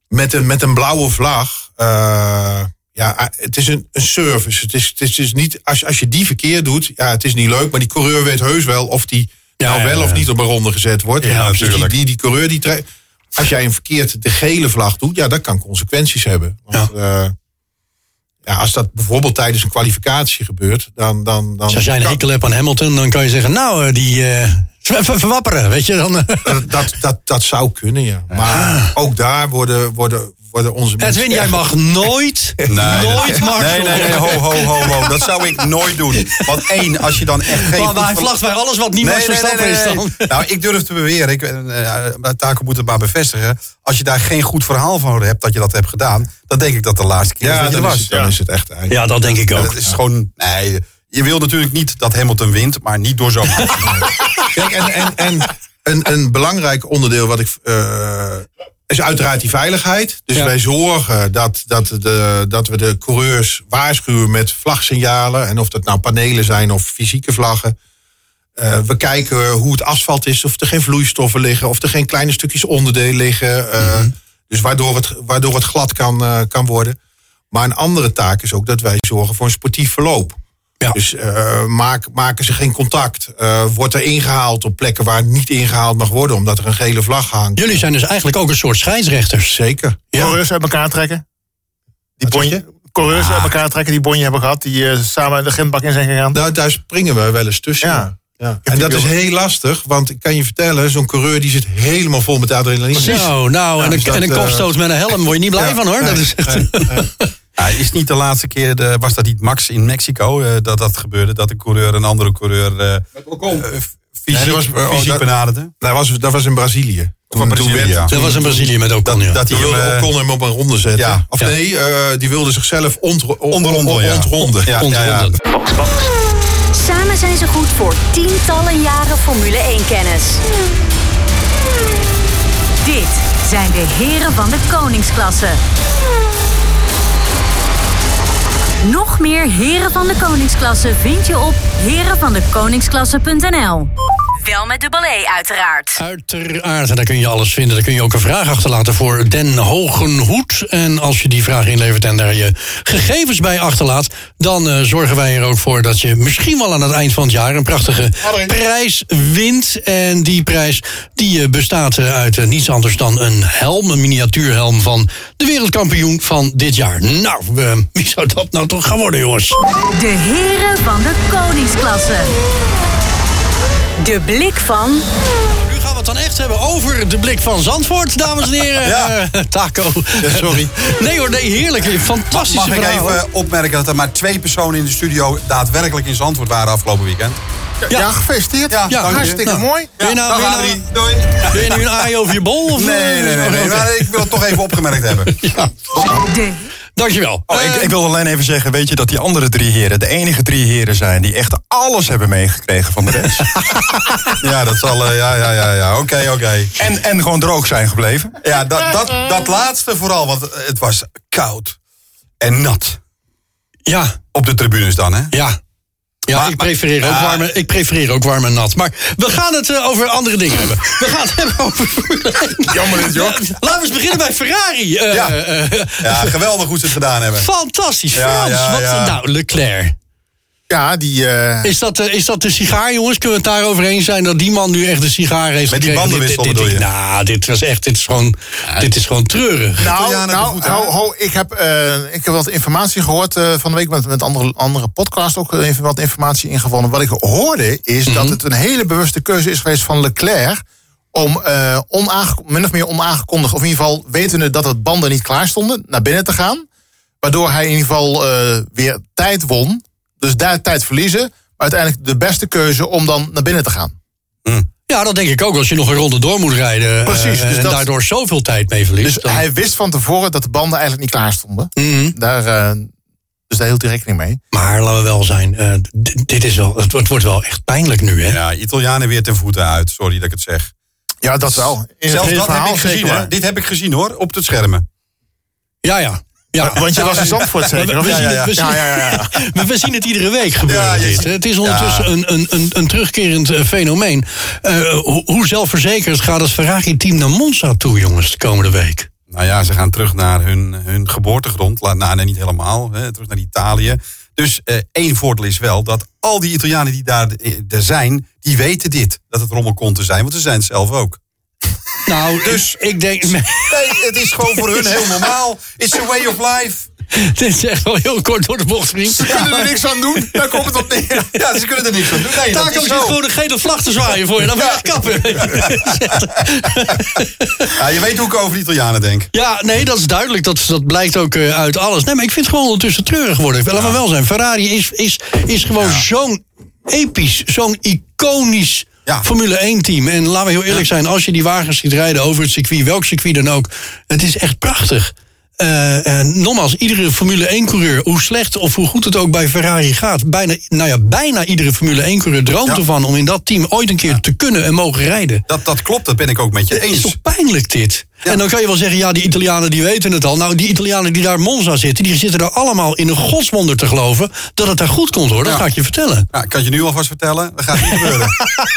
met, een, met een blauwe vlag... eh, ja, het is een, een service. Het is, het is niet, als, als je die verkeerd doet, ja, het is niet leuk... maar die coureur weet heus wel of die nou wel of niet op een ronde gezet wordt. Ja, dus die, die, die coureur, die tre- als jij een verkeerd de gele vlag doet... ja, dat kan consequenties hebben. Want, ja. ja, als dat bijvoorbeeld tijdens een kwalificatie gebeurt... dan... dan, dan Dus als jij een hekel hebt aan Hamilton... dan kan je zeggen, nou, eh, die... eh, verwapperen, weet je dan. eh. dat, dat, dat, zou kunnen, ja. Maar ook daar worden, worden, worden onze mensen... Edwin, jij mag nooit, nooit Marshall Nee, nee, nee, ho, ho, ho, ho. Dat zou ik nooit doen. Want één, als je dan echt geen... Maar hij vlagt bij alles wat niet Max Verstappen is dan. Nou, ik durf te beweren, ik, uh, Taco moet het maar bevestigen. Als je daar geen goed verhaal van hebt dat je dat hebt gedaan, dan denk ik dat de laatste keer Ja, dat je er dan, was. is, het, dan is het echt eind. Ja, dat denk ik Ja, ook. dat is gewoon. Nee, je wil natuurlijk niet dat Hamilton wint, maar niet door zo'n. Kijk, en, en, en een, een belangrijk onderdeel wat ik eh, is uiteraard die veiligheid. Dus Ja. wij zorgen dat, dat, de, dat we de coureurs waarschuwen met vlagsignalen. En of dat nou panelen zijn of fysieke vlaggen. Eh, we kijken hoe het asfalt is, of er geen vloeistoffen liggen, of er geen kleine stukjes onderdeel liggen. eh, Dus waardoor het, waardoor het glad kan, kan worden. Maar een andere taak is ook dat wij zorgen voor een sportief verloop. Ja. Dus eh, maak, maken ze geen contact. Eh, wordt er ingehaald op plekken waar het niet ingehaald mag worden, omdat er een gele vlag hangt. Jullie zijn dus eigenlijk ook een soort scheidsrechters. Zeker. Ja. Coureurs uit elkaar trekken. Die bonje, coureurs uit elkaar trekken die bonje hebben gehad. Die eh, samen de grindbak in zijn gegaan. Nou, daar springen we wel eens tussen. Ja. Ja. En dat is heel lastig, want ik kan je vertellen, zo'n coureur die zit helemaal vol met adrenaline. Zo, nou, en, dus een, dat, en een eh, kopstoot met een helm word je niet blij Ja, van hoor. dat is echt, nee, nee. Ja, is niet de laatste keer, de, was dat niet Max in Mexico, eh, dat dat gebeurde? Dat een coureur een andere coureur eh, eh, fysiek, Nee, dat was- oh, fysiek dat- benaderde? Dat was, dat was in Brazilië. Toen, Brazilië, toen werd- ja. dat was in Brazilië met Ocon, ja. Dat hij wilde Ocon hem op een ronde zetten. Ja. Of Ja. nee, eh, die wilde zichzelf ontro Onderronden, ontronden. Samen zijn ze goed voor tientallen jaren Formule 1-kennis. Dit zijn de heren van de koningsklasse. Nog meer heren van de koningsklasse vind je op herenvandekoningsklasse.nl. Wel met dubbel E uiteraard. Uiteraard, en daar kun je alles vinden. Daar kun je ook een vraag achterlaten voor Den Hogenhoed. En als je die vraag inlevert en daar je gegevens bij achterlaat... dan eh, zorgen wij er ook voor dat je misschien wel aan het eind van het jaar... een prachtige prijs wint. En die prijs die eh, bestaat eh, uit niets anders dan een helm... een miniatuurhelm van de wereldkampioen van dit jaar. Nou, wie zou dat nou toch gaan worden, jongens? De heren van de koningsklasse. De blik van Nu gaan we het dan echt hebben over de blik van Zandvoort, dames en heren. Ja. Eh, taco. sorry. Nee hoor, nee, heerlijk. Fantastische Mag ik even opmerken dat er maar twee personen in de studio daadwerkelijk in Zandvoort waren afgelopen weekend? Ja, gefeliciteerd. Ja, dank je. hartstikke Nou, mooi. Je nou, Dag wil je nou, doei. wil je nu een aai over je bol? Of, Nee, nee, nee, nee. Oké. maar ik wil het toch even opgemerkt hebben. de Dankjewel. Oh, ik, Eh, ik wil alleen even zeggen, weet je dat die andere drie heren de enige drie heren zijn die echt alles hebben meegekregen van de rest. Ja, dat zal, eh, ja, ja, ja, ja. Oké, oké. en, en gewoon droog zijn gebleven. Ja, dat, dat, dat laatste vooral, want het was koud en nat. ja, Op de tribunes dan, hè? ja. Ja, Maar- ik, prefereer ook warm, en- ik prefereer ook warm en nat. Maar we gaan het eh, over andere dingen hebben. We gaan het hebben over Formule 1. Jammer dit, joh. Laten we eens beginnen bij Ferrari. Eh, Ja. eh, Ja, geweldig hoe ze het gedaan hebben. fantastisch. Ja, Frans, ja, wat, ja. nou, Leclerc. Ja, die... eh, Is dat, eh, is dat de sigaar, jongens? Kunnen we het daarover eens zijn dat die man nu echt de sigaar heeft Met die gekregen? bandenwissel Dit- dit- bedoel je? Nou, dit was echt, dit is gewoon, dit is gewoon treurig. Nou, nou, hebben goed, ho, hè? ho, ik, heb, eh, ik heb wat informatie gehoord eh, van de week met, met andere, andere podcasts ook even wat informatie ingevonden. Wat ik hoorde is Mhm. dat het een hele bewuste keuze is geweest van Leclerc om eh onaange- min of meer onaangekondigd, of in ieder geval wetende dat het banden niet klaar stonden, naar binnen te gaan. Waardoor hij in ieder geval eh, weer tijd won. Dus daar tijd verliezen. Maar uiteindelijk de beste keuze om dan naar binnen te gaan. Ja, dat denk ik ook. Als je nog een ronde door moet rijden Precies, eh, dus en dat- daardoor zoveel tijd mee verliest. Dus dan- hij wist van tevoren dat de banden eigenlijk niet klaar stonden. Mhm. Daar, eh, dus daar hield hij rekening mee. Maar laten we wel zijn, eh, dit is wel, het, wordt- wordt wel echt pijnlijk nu, hè? Ja, Italianen weer ten voeten uit. Sorry dat ik het zeg. Ja, dat wel. Zelfs dat heb ik gezien. Dit heb ik gezien, hoor, op het schermen. Ja, ja. Ja. Want je was in Zandvoort zeker? We, zien het, we, we zien iedere week gebeuren. Dit. Het is ondertussen een, een, een, een terugkerend eh, fenomeen. Eh, hoe, hoe zelfverzekerd gaat het Ferrari-team naar Monza toe, jongens, de komende week? Nou ja, ze gaan terug naar hun, hun geboortegrond. La- Nou, nee, niet helemaal. Hè, terug naar Italië. Dus eh, één voordeel is wel dat al die Italianen die daar eh, zijn... die weten dit, dat het rommel kon te zijn. Want ze zijn het zelf ook. Nou, dus ik denk... Nee, het is gewoon voor hun heel normaal. It's a way of life. dit is echt wel heel kort door de bocht, vriend. Ze kunnen er niks aan doen. Daar komt het op neer. Ja, ze kunnen er niks aan doen. Nee, Taco zit zo. gewoon een gele vlag te zwaaien voor je. Dan ben je echt kappen. Ja, je weet hoe ik over de Italianen denk. Ja, nee, dat is duidelijk. Dat, dat blijkt ook eh, uit alles. Nee, maar ik vind het gewoon ondertussen treurig worden. Laten we wel zijn. Ferrari is, is, is gewoon zo'n episch, zo'n iconisch Ja. Formule 1-team. En laten we heel eerlijk zijn, als je die wagens ziet rijden over het circuit, welk circuit dan ook, het is echt prachtig. Eh, eh, nogmaals, iedere Formule 1-coureur, hoe slecht of hoe goed het ook bij Ferrari gaat, bijna, nou ja, bijna iedere Formule 1-coureur droomt Ja. ervan om in dat team ooit een keer te kunnen en mogen rijden. Dat, dat klopt, dat ben ik ook met je Het is eens. toch pijnlijk dit? Ja. En dan kan je wel zeggen, ja, die Italianen die weten het al. Nou, die Italianen die daar Monza zitten, die zitten er allemaal in een godswonder te geloven dat het daar goed komt hoor. Dat Ja. ga ik je vertellen. Ja, ik kan je nu alvast vertellen, dat gaat niet gebeuren.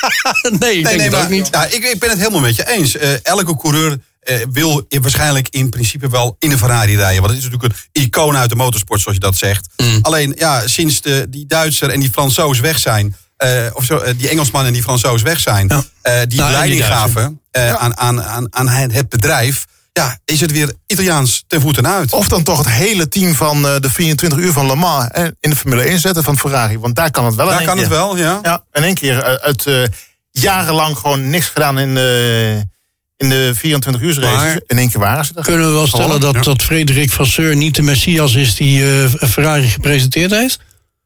nee, ik denk het ook niet. Ja, ik, ik ben het helemaal met je eens. Eh, elke coureur eh, wil waarschijnlijk in principe wel in een Ferrari rijden. Want het is natuurlijk een icoon uit de motorsport, zoals je dat zegt. Mm. Alleen, ja, sinds de, die Duitser en die Fransoos weg zijn... eh, of zo, eh, die Engelsman en die Fransoos weg zijn... Ja. eh, die Nou, leiding gaven eh, aan, aan, aan, aan het bedrijf... ja, is het weer Italiaans ten voeten uit. Of dan toch het hele team van eh, de 24 uur van Le Mans eh, in de Formule 1 zetten van Ferrari. Want daar kan het wel Daar kan het wel, ja. Ja, in één keer uit eh, jarenlang gewoon niks gedaan in de, in de 24 uur. Maar- In één keer waren ze er. Kunnen we wel stellen Gewoon, dat, ja. dat Frederik Vasseur niet de Messias is die eh, Ferrari gepresenteerd heeft?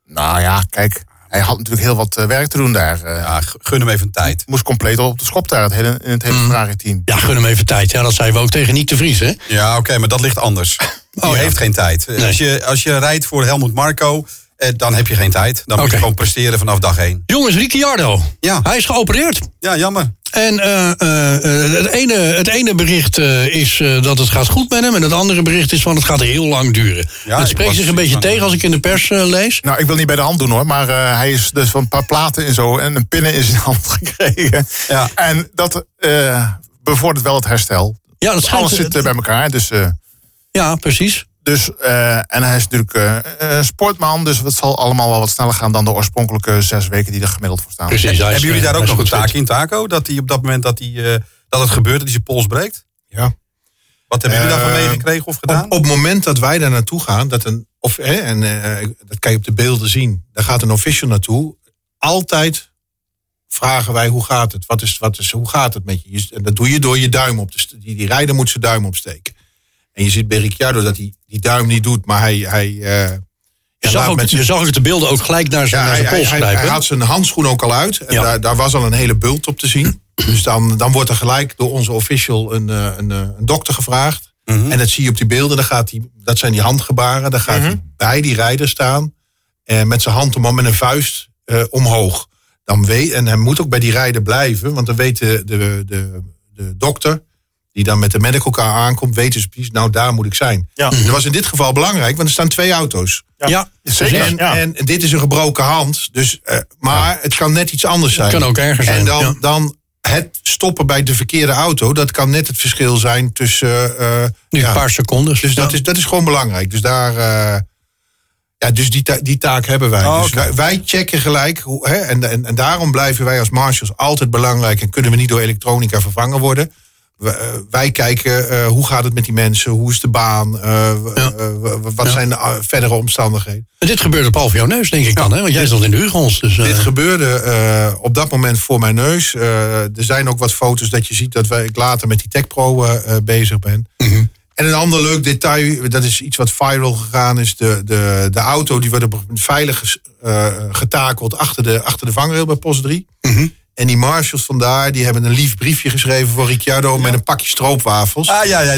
Nou ja, kijk, hij had natuurlijk heel wat eh, werk te doen daar. eh. Ja, gun hem even tijd. Moest compleet op de schop daar, het hele, in het hele Mm. Ferrari-team. Ja, gun hem even tijd. Ja, dat zei we ook tegen Niet de Vries, hè? Ja, oké, maar dat ligt anders. Die Oh, ja. heeft geen tijd. Nee. Als, je, als je rijdt voor Helmut Marco, eh, dan heb je geen tijd. Dan moet je gewoon presteren vanaf dag één. Jongens, Ricciardo. Ja. Hij is geopereerd. Ja, jammer. En eh, eh, het, ene, het ene bericht eh, is eh, dat het gaat goed met hem. En het andere bericht is van het gaat heel lang duren. Ja, het spreekt zich een beetje tegen als ik in de pers lees. Nou, ik wil niet bij de hand doen hoor, maar eh, hij is dus van een paar platen en zo en een pinnen in zijn hand gekregen. Ja. En dat eh, bevordert wel het herstel. Ja, dat schijnt, Alles zit bij elkaar. Dus, eh, Ja, precies. Dus, eh, en hij is natuurlijk eh, een sportman, dus het zal allemaal wel wat sneller gaan dan de oorspronkelijke zes weken die er gemiddeld voor staan. Precies. Hebben jullie daar ook nog een taak in, Taco? Dat hij op dat moment dat, hij, eh, dat het gebeurt, dat hij zijn pols breekt? Ja. Wat hebben jullie daarvan meegekregen of gedaan? Op, op het moment dat wij daar naartoe gaan, dat een, of, hè, en eh, dat kan je op de beelden zien, daar gaat een official naartoe. Altijd vragen wij hoe gaat het? Wat is, wat is, hoe gaat het met je? En dat doe je door je duim op te die, die rijder moet zijn duim opsteken. En je ziet bij Ricciardo dat hij die duim niet doet, maar hij. hij eh, Je ja, zag, ook, je zag ook de beelden ook gelijk naar zijn, ja, naar hij, pols hij, hij, had zijn handschoen ook al uit. En Ja. daar, daar was al een hele bult op te zien. Dus dan, dan wordt er gelijk door onze official een, eh, een, eh, een dokter gevraagd. Mhm. En dat zie je op die beelden. Dan gaat hij, dat zijn die handgebaren. Dan gaat hij bij die rijder staan. En met zijn hand omhoog, met een vuist eh, omhoog. Dan weet, en hij moet ook bij die rijder blijven. Want dan weet de, de, de, de dokter, die dan met de medical car aankomt, weten ze precies, nou daar moet ik zijn. Ja. Dat was in dit geval belangrijk, want er staan twee auto's. ja, Zeker. En, ja. en dit is een gebroken hand. Dus, eh, maar het kan net iets anders zijn. kan ook erger zijn, En dan, ja. dan het stoppen bij de verkeerde auto. Dat kan net het verschil zijn tussen... eh, nu ja. een paar seconden. Dus dat is, dat is gewoon belangrijk. Dus daar... eh, ja, dus die, ta- die taak hebben wij. Oh, dus wij, wij checken gelijk. Hoe, hè, en, en, en daarom blijven wij als marshals altijd belangrijk. En kunnen we niet door elektronica vervangen worden. Eh, wij kijken eh, hoe gaat het met die mensen. Hoe is de baan. eh, Ja. wat Ja. zijn de verdere omstandigheden. En dit gebeurt op half jouw neus, denk ik dan. Hè? Want jij zat in de Hugels. Dus, Dit gebeurde op dat moment voor mijn neus. Er zijn ook wat foto's dat je ziet dat wij, ik later met die Tech Pro eh, bezig ben. Mhm. En een ander leuk detail, dat is iets wat viral gegaan is. De, de, de auto die wordt op een veilig getakeld achter de, achter de vangrail bij Post 3. Mhm. En die marshals vandaar, die hebben een lief briefje geschreven voor Ricciardo met een pakje stroopwafels. Ah ja, ja,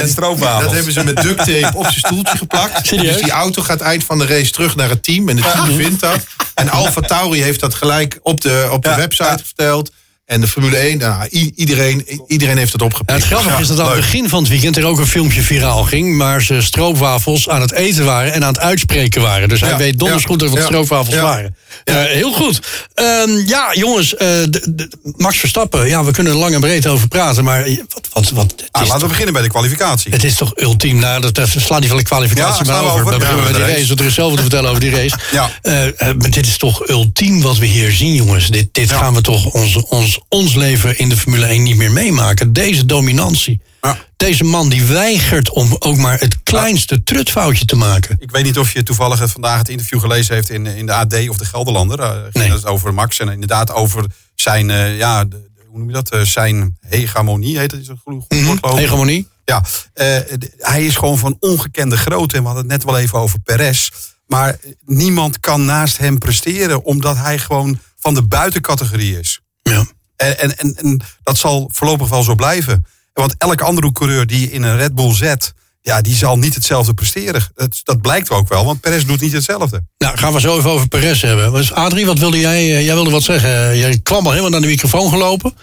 die stroopwafels. Dat hebben ze met duct tape op zijn stoeltje geplakt. Serieus? Dus die auto gaat eind van de race terug naar het team. En het team vindt dat. En Alfa Tauri heeft dat gelijk op de, op de Ja, website ja. verteld. En de Formule 1, nou, iedereen, iedereen heeft het Ja, opgepikt. het grappige is dat aan het begin van het weekend er ook een filmpje viraal ging. waar ze stroopwafels aan het eten waren en aan het uitspreken waren. Dus hij weet donders goed stroopwafels waren. Eh, heel goed. Ehm, ja, jongens, eh, de- de- Max Verstappen. Ja, we kunnen er lang en breed over praten. Maar wat, het, Ah, laten we beginnen bij de kwalificatie. het is toch ultiem. Nou, dat, slaat niet van de kwalificatie Ja, maar we over. over. We beginnen Ja, met die de race. Want er is zoveel te vertellen over die race. Ja. Eh, eh, maar dit is toch ultiem wat we hier zien, jongens. Dit, dit gaan we toch ons, ons, ons leven in de Formule 1 niet meer meemaken. Deze dominantie. Ja. Deze man die weigert om ook maar het kleinste trutfoutje te maken. Ik weet niet of je toevallig het, vandaag het interview gelezen heeft in, in de AD of de Gelderlander. Uh, ging Nee. het over Max en inderdaad over zijn, ja, de- hoe noem je dat? Eh, zijn hegemonie heet het, is een goed, woord, ik. Hegemonie. Ja, eh, hij is gewoon van ongekende grootte. En we hadden het net wel even over Perez. Maar niemand kan naast hem presteren, omdat hij gewoon van de buitencategorie is. Ja. En, en, en, en dat zal voorlopig wel zo blijven. Want elke andere coureur die je in een Red Bull zet, ja, die zal niet hetzelfde presteren. Dat, dat blijkt ook wel, want Perez doet niet hetzelfde. Nou, gaan we zo even over Perez hebben. Dus Adrie, wat wilde jij? eh, Jij wilde wat zeggen. Jij kwam al helemaal naar de microfoon gelopen.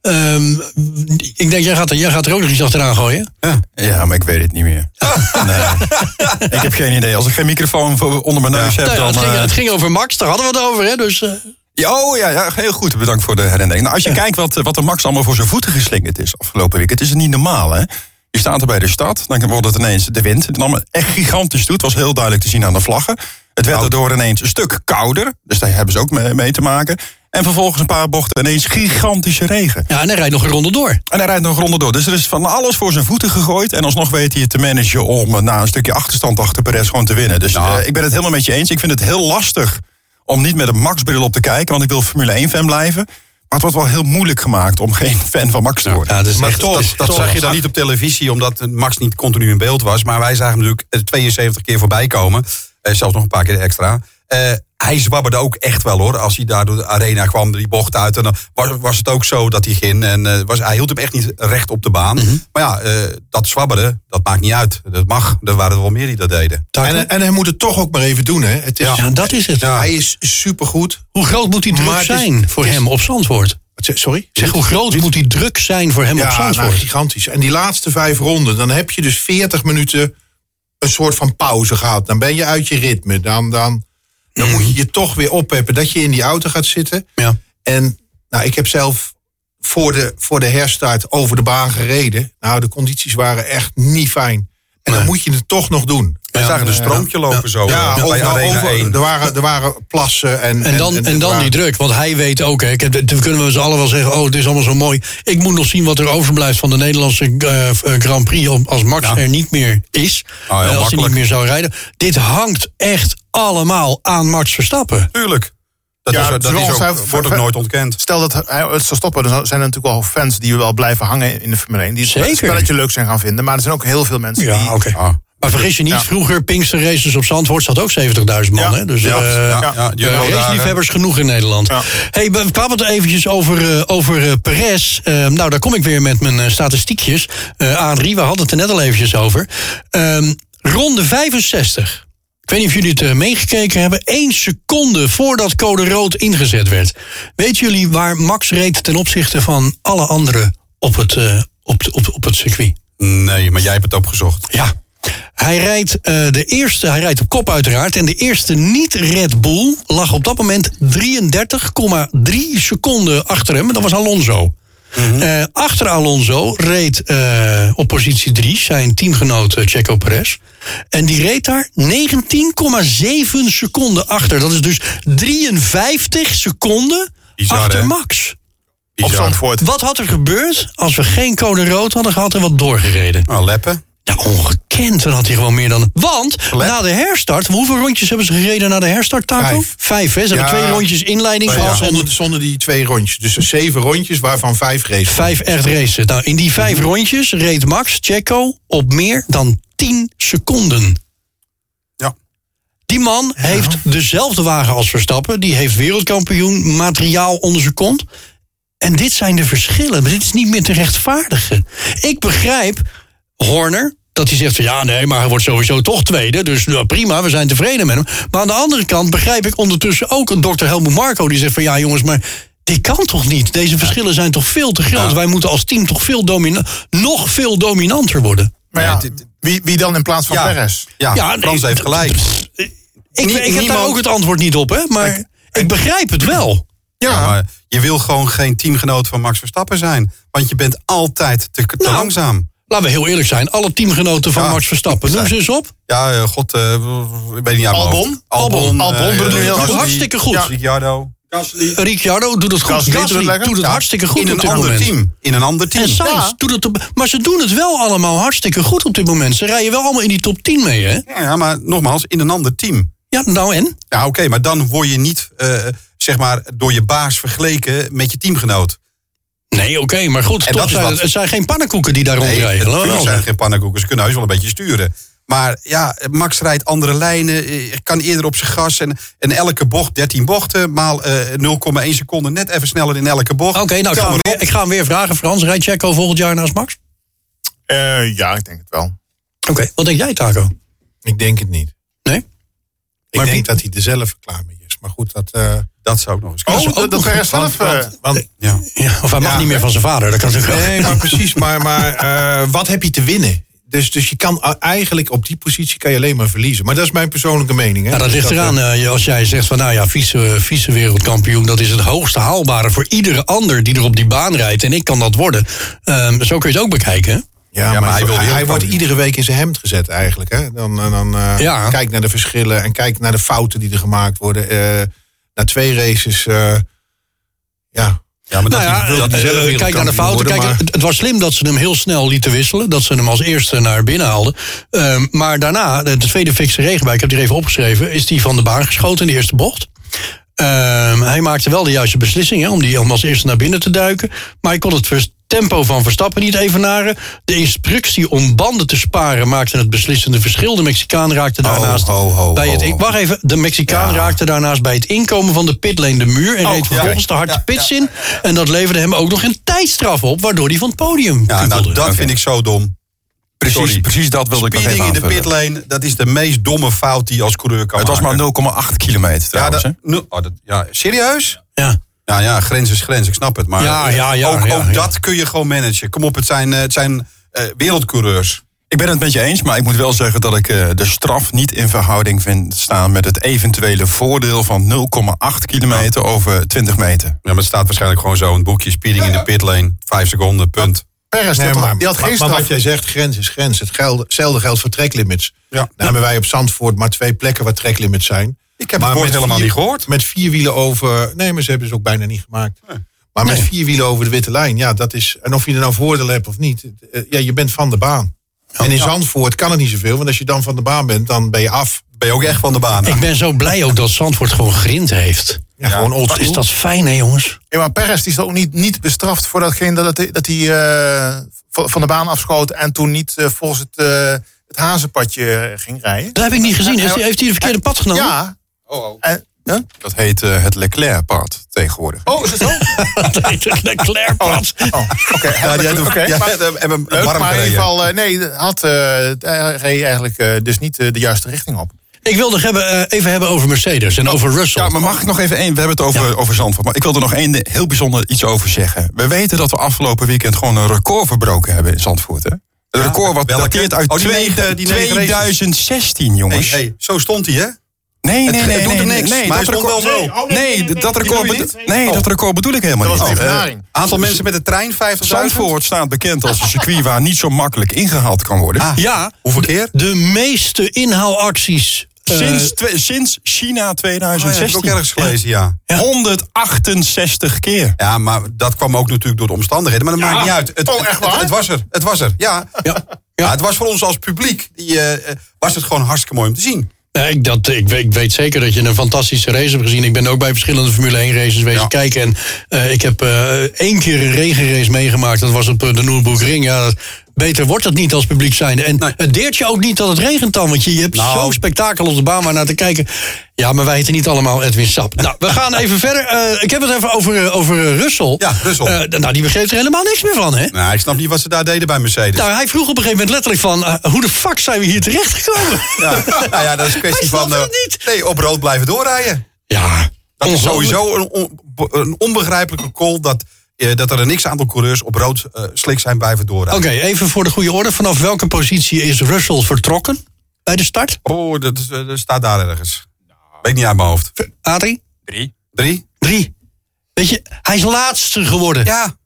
Ehm, ik denk, jij gaat, er, jij gaat er ook nog iets achteraan gooien. Ja, maar ik weet het niet meer. Nee. Ik heb geen idee. Als ik geen microfoon voor- onder mijn neus heb, Nou ja, dan... het, ging, eh, het ging over Max, daar hadden we het over. Hè? Dus, eh, Ja, oh ja, ja, heel goed. Bedankt voor de herinnering. Nou, als je kijkt wat, wat de Max allemaal voor zijn voeten geslingerd is afgelopen week. Het is niet normaal, hè? Je staat er bij de stad, dan wordt het ineens de wind. Het nam echt gigantisch toe. Het was heel duidelijk te zien aan de vlaggen. Het werd daardoor ineens een stuk kouder. Dus daar hebben ze ook mee, mee te maken. En vervolgens een paar bochten ineens gigantische regen. ja, en hij rijdt nog een ronde door. En hij rijdt nog ronde door. Dus er is van alles voor zijn voeten gegooid. En alsnog weet hij het te managen om eh, na een stukje achterstand achter Perez gewoon te winnen. Dus eh, ik ben het helemaal met je eens. Ik vind het heel lastig om niet met een Max-bril op te kijken. Want ik wil Formule 1-fan blijven. Maar het wordt wel heel moeilijk gemaakt om geen fan van Max te worden. Ja, dat is Maar echt, toch, dat toch zag je dan niet op televisie, omdat Max niet continu in beeld was. Maar wij zagen hem natuurlijk eh, 72 keer voorbij komen. Eh, zelfs nog een paar keer extra. Eh, hij zwabberde ook echt wel hoor. Als hij daar door de arena kwam, die bocht uit. En dan was, was het ook zo dat hij ging. En eh, was, hij hield hem echt niet recht op de baan. Mhm. Maar ja, eh, dat zwabberen, dat maakt niet uit. Dat mag. Er waren er wel meer die dat deden. En, en hij moet het toch ook maar even doen, hè? Het is, Ja, dat is het. Hij is supergoed. Hoe groot moet die druk is- zijn voor is- hem op Zandvoort? Zeg- Sorry? Zeg, hoe groot moet die druk zijn voor hem op Ja, nou, Zandvoort? gigantisch. En die laatste vijf ronden, dan heb je dus 40 minuten een soort van pauze gehad. Dan ben je uit je ritme. Dan, dan, dan moet je je toch weer opheffen dat je in die auto gaat zitten. Ja. En nou, ik heb zelf voor de, voor de herstart over de baan gereden. Nou, de condities waren echt niet fijn. En dan moet je het toch nog doen. We zagen een stroompje lopen zo Ja, bij over, Arena over- 1. er, waren, er waren plassen. En, En dan, en, dan waren- die druk, want hij weet ook, hè, ik heb, dan kunnen we z'n allen wel zeggen, oh, het is allemaal zo mooi. Ik moet nog zien wat er overblijft van de Nederlandse eh, eh, Grand Prix als Max er niet meer is. Eh, als hij niet meer zou rijden. Dit hangt echt allemaal aan Max Verstappen. Tuurlijk. Dat, Ja, is, dat is ook, wordt ook nooit ontkend. Stel dat hij het zou stoppen, dan zijn er natuurlijk wel fans die wel blijven hangen in de Formule 1. Die Zeker. het spelletje leuk zijn gaan vinden. Maar er zijn ook heel veel mensen die... oké. Ah. Maar vergis je niet, Ja. vroeger Pinkster Races op Zandvoort zat ook 70.000 man. Ja. Hè? Dus Ja, eh, ja, ja. ja, die eh, rode raceliefhebbers genoeg in Nederland. Ja. Hey, we kwamen het eventjes over, eh, over eh, Perez. Eh, nou, daar kom ik weer met mijn eh, statistiekjes. Eh Adrie, we hadden het er net al eventjes over. Ehm, ronde 65. Ik weet niet of jullie het eh, meegekeken hebben. Eén seconde voordat code rood ingezet werd. Weten jullie waar Max reed ten opzichte van alle anderen op het, eh, op, op, op het circuit? Nee, maar jij hebt het opgezocht. Ja. Hij rijdt, eh, de eerste, hij rijdt op kop uiteraard. En de eerste niet-Red Bull lag op dat moment 33,3 seconden achter hem. Dat was Alonso. Eh, achter Alonso reed eh, op positie 3 zijn teamgenoot eh, Checo Perez. En die reed daar 19,7 seconden achter. Dat is dus 53 seconden Bizar, achter hè? Max. Wat had er gebeurd als we geen code rood hadden gehad en wat doorgereden? Leppen. Ja, ongekend. Dan had hij gewoon meer dan... Want na de herstart... Hoeveel rondjes hebben ze gereden na de herstart, Taco? Vijf. Vijf, hè? Ze hebben twee rondjes inleiding Ja, gehad. zonder, zonder die twee rondjes. Dus zeven rondjes, waarvan vijf races. Vijf echt racen. Nou, in die vijf Mhm. rondjes reed Max Checo op meer dan 10 seconden. Ja. Die man heeft dezelfde wagen als Verstappen. Die heeft wereldkampioen materiaal onder zijn kont. En dit zijn de verschillen. Maar dit is niet meer te rechtvaardigen. Ik begrijp Horner. Dat hij zegt van ja, nee, maar hij wordt sowieso toch tweede. Dus nou, prima, we zijn tevreden met hem. Maar aan de andere kant begrijp ik ondertussen ook een dokter Helmut Marco. Die zegt van ja, jongens, maar dit kan toch niet? Deze verschillen zijn toch veel te groot. Wij moeten als team toch veel domina nog veel dominanter worden. Maar ja, wie, wie dan in plaats van Ja. Perez? Ja, Ja, Frans nee, heeft gelijk. Ik, ik heb daar ook het antwoord niet op, hè? Maar ik begrijp het wel. Ja, maar je wil gewoon geen teamgenoot van Max Verstappen zijn. Want je bent altijd te, te Nou, langzaam. Laten we heel eerlijk zijn. Alle teamgenoten van Ja. Max Verstappen. Noem ze eens op. Ja, eh, god, eh, ik weet niet aan Albon? Albon. Albon eh, doet het. Hartstikke goed. Ja. Ricciardo. Ricciardo doet het goed. Gasly doet het Gasly doet het Ja, hartstikke goed In op een dit ander moment. team. In een ander team. En Sainz Ja. doet het op, Maar ze doen het wel allemaal hartstikke goed op dit moment. Ze rijden wel allemaal in die top 10 mee, hè? Ja, maar nogmaals, in een ander team. Ja, nou en? Ja, oké, maar dan word je niet, eh, zeg maar, door je baas vergeleken met je teamgenoot. Nee, oké, maar goed. En Toch dat zijn, wat- het zijn geen pannenkoeken die daar rondrijden. we natuurlijk wel zijn geen pannenkoeken. Ze kunnen heus wel een beetje sturen. Maar ja, Max rijdt andere lijnen, eh, kan eerder op zijn gas. En, en elke bocht, 13 bochten, maal eh, 0,1 seconde, net even sneller in elke bocht. Oké, nou, ik ga, weer, ik ga hem weer vragen. Frans, rijdt Checo volgend jaar naast Max? Eh, ja, ik denk het wel. Oké, wat denk jij, Taco? Ik denk het niet. Nee? Ik Maar denk wie- dat hij er zelf klaar mee is. Maar goed, dat... eh, Dat zou ik nog eens Oh, kunnen. dat, dat Perez zelf... want, eh, want, want- Ja. Ja, of hij mag Ja. niet meer van zijn vader. Dat kan natuurlijk ook. nee, maar precies. Maar, maar eh, wat heb je te winnen? Dus, dus je kan eigenlijk op die positie kan je alleen maar verliezen. Maar dat is mijn persoonlijke mening. Hè? Ja, dat ligt Dus eraan. eh, eh, als jij zegt van nou ja, vice, vice wereldkampioen, dat is het hoogste haalbare voor iedere ander die er op die baan rijdt. En ik kan dat worden. Ehm, zo kun je het ook bekijken. hè? Ja, maar maar, hij hij, wil hij wereldkampioen. wordt iedere week in zijn hemd gezet eigenlijk. Hè? Dan, dan, dan eh, Ja. kijk naar de verschillen en kijk naar de fouten die er gemaakt worden. Na twee races, eh, ja. Ja, maar dat Nou ja, hij, dat eh, kijk naar de fouten. worden, Kijk, maar- het, was slim dat ze hem heel snel lieten wisselen. Dat ze hem als eerste naar binnen haalden. Ehm, maar daarna, de, de tweede fikse regenbui, ik heb die even opgeschreven, is die van de baan geschoten in de eerste bocht. Ehm, hij maakte wel de juiste beslissing hè, om, die, om als eerste naar binnen te duiken. Maar hij kon het vers- tempo van Verstappen niet evenaren. De instructie om banden te sparen maakte het beslissende verschil. De Mexicaan raakte daarnaast ho, ho, bij het. in-. Wacht even. De Mexicaan raakte daarnaast bij het inkomen van de pitlane de muur. En Oh, reed ja. vervolgens de harde Ja, pits in. En dat leverde hem ook nog een tijdstraf op. Waardoor hij van het podium Ja, nou, dat vind ik zo dom. Precies, Sorry. precies dat wilde ik nog Speeding even in de pitlane, dat is de meest domme fout die je als coureur kan Het was maar maken. 0,8 kilometer ja, dat, nu- oh, dat, ja, serieus? Ja. Ja, ja, grens is grens, ik snap het. Maar Ja, ja, ja, ook, ja, ook dat kun je gewoon managen. Kom op, het zijn, eh, het zijn eh, wereldcoureurs. Ik ben het met je eens, maar ik moet wel zeggen dat ik eh, de straf niet in verhouding vind staan met het eventuele voordeel van 0,8 kilometer over 20 meter. Ja, maar het staat waarschijnlijk gewoon zo het boekje. Speeding in de pitlane, vijf seconden, punt. Perez, Nee, had, maar, die had geen maar, maar straf. wat jij zegt, grens is grens. Het geld- Hetzelfde geldt voor tracklimits. Ja. Nou hebben wij op Zandvoort maar twee plekken waar tracklimits zijn. Ik heb Maar het woord helemaal vier- niet gehoord. Met vier wielen over... Nee, maar ze hebben ze ook bijna niet gemaakt. Maar met vier wielen over de witte lijn, ja, dat is... En of je er nou voordeel hebt of niet, eh, ja, je bent van de baan. En in Zandvoort kan het niet zoveel, want als je dan van de baan bent, dan ben je af. Ben je ook echt van de baan. Ik ben zo blij ook dat Zandvoort gewoon grind heeft. Ja, gewoon old is dat fijn, hè, jongens? Ja, maar Perez die is ook niet, niet bestraft voor datgene dat, het, dat hij eh, van van de baan afschoot en toen niet eh, volgens het, het hazenpadje ging rijden. Dat heb ik niet gezien. Heeft hij, heeft hij de verkeerde pad genomen? Ja. En, ja? Dat heet eh, het Leclerc-pad tegenwoordig. Oh, is het zo? Dat heet het Leclerc-pad. Oh, oké. Ja, ja, hebben hem Leuk, maar in ieder geval, eh, nee, had, eh, reed eigenlijk eh, dus niet eh, de juiste richting op. Ik wil nog hebben, eh, even hebben over Mercedes en over Russell. Ja, maar mag ik nog even één? We hebben het over, Ja. over Zandvoort. Maar ik wil er nog één heel bijzonder iets over zeggen. We weten dat we afgelopen weekend gewoon een record verbroken hebben in Zandvoort. Hè? Een record wat welke? dateert uit Oh, die twee- negen- die negen races. 2016, Hey, jongens. hey, zo stond hij, hè? Nee, nee, Het- nee, het nee, doet er niks, nee, maar hij dat stond record, wel zo. Nee, dat record, nee, dat record bedoel ik helemaal Dat was niet. de Eh. Aantal mensen met de trein, 50.000. Zandvoort staat bekend als een circuit waar niet zo makkelijk ingehaald kan worden. Ah, Ja, Hoeveel keer? de meeste inhaalacties. eh, Sinds, sinds China Oh, ja, heb ik 2016. ook ergens gelezen, ja. 168 keer. Ja, maar dat kwam ook natuurlijk door de omstandigheden. Maar dat maakt niet uit. Het, Oh, het- echt waar? Het, het was er. Het was er. Ja. ja. Ja, het was voor ons als publiek. Die, eh, was het gewoon hartstikke mooi om te zien. Nee, ik, dat, ik, weet, ik weet zeker dat je een fantastische race hebt gezien. Ik ben ook bij verschillende Formule 1 races wezen Ja. kijken. En eh, ik heb eh, één keer een regenrace meegemaakt. Dat was op eh, de Nürburgring. Ja, beter wordt het niet als publiek zijnde. En Nee. het deert je ook niet dat het regent dan. Want je, je hebt Nou. zo'n spektakel op de baan waar naar te kijken. Ja, maar wij heten niet allemaal Edwin Sap. Nou, we gaan even verder. Eh, ik heb het even over, eh, over eh, Russell. Ja, Russell. Nou, die begreep er helemaal niks meer van, hè? Nou, ik snap niet wat ze daar deden bij Mercedes. Nou, hij vroeg op een gegeven moment letterlijk van... hoe de fuck zijn we hier terechtgekomen? ja. nou ja, dat is een kwestie van... nee, op rood blijven doorrijden. Ja, Dat is sowieso een, on- een onbegrijpelijke call... dat, dat er een niks aantal coureurs op rood eh, slik zijn blijven doorrijden. Oké, even voor de goede orde. Vanaf welke positie is Russell vertrokken bij de start? Oh, dat, is, eh, dat staat daar ergens. Weet niet uit mijn hoofd. Adrie? Drie. Drie? Drie. Weet je, hij is laatste geworden. Ja.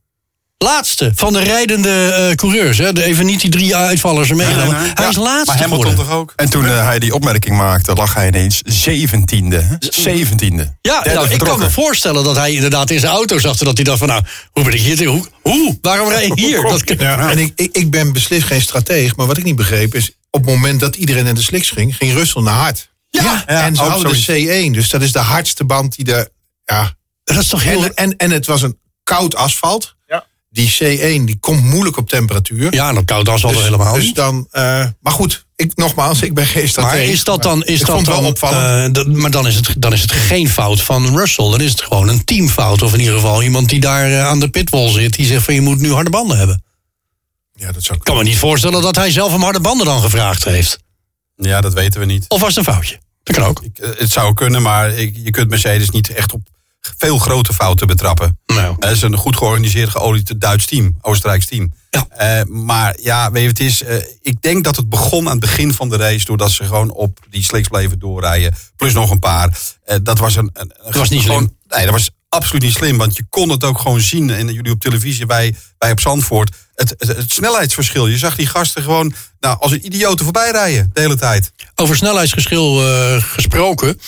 Laatste van de rijdende eh, coureurs. Hè? De, even niet die drie uitvallers er meegenomen. Nee, nee, nee. Hij Ja, is laatste Maar Hamilton geworden. toch ook? En toen eh, hij die opmerking maakte, lag hij ineens zeventiende. hè? Zeventiende. Ja, nou, ik kan me voorstellen dat hij inderdaad in zijn auto zag... dat hij dacht van, nou, hoe ben ik hier? Hoe? hoe? Waarom rij ik hier? Dat, Ja, en ik, ik, ik ben beslist geen strateeg, maar wat ik niet begreep is... op het moment dat iedereen naar de sliks ging, ging Russell naar hard. ja, en ze de C1, dus dat is de hardste band die er... Ja. dat is toch heel... En, en, en het was een koud asfalt. Die C1 die komt moeilijk op temperatuur. Ja, dan koud als al dus, helemaal dus dan, eh, maar goed, ik, nogmaals, ik ben geen. Maar is dat dan, is ik dat dan wel opvallend. eh, maar dan is, het, dan is het geen fout van Russell. Dan is het gewoon een teamfout. Of in ieder geval iemand die daar eh, aan de pitwall zit. Die zegt van je moet nu harde banden hebben. Ja, dat zou Ik kan me niet voorstellen dat hij zelf hem harde banden dan gevraagd heeft. Ja, dat weten we niet. Of was het een foutje? Dat kan ook. Eh, Het zou kunnen, maar ik- je kunt Mercedes niet echt op veel grote fouten betrappen. Nou. Het is een goed georganiseerd, geolied Duits team, Oostenrijks team. Ja. Eh, maar ja, weet je, het is, eh, ik denk dat het begon aan het begin van de race, doordat ze gewoon op die slicks bleven doorrijden. Plus nog een paar. Eh, dat was een. een Dat was niet gewoon- slim. Nee, dat was absoluut niet slim, want je kon het ook gewoon zien. En jullie op televisie, wij, wij op Zandvoort. Het, het, het snelheidsverschil. Je zag die gasten gewoon nou, als een idioten voorbij rijden de hele tijd. Over snelheidsgeschil eh, gesproken.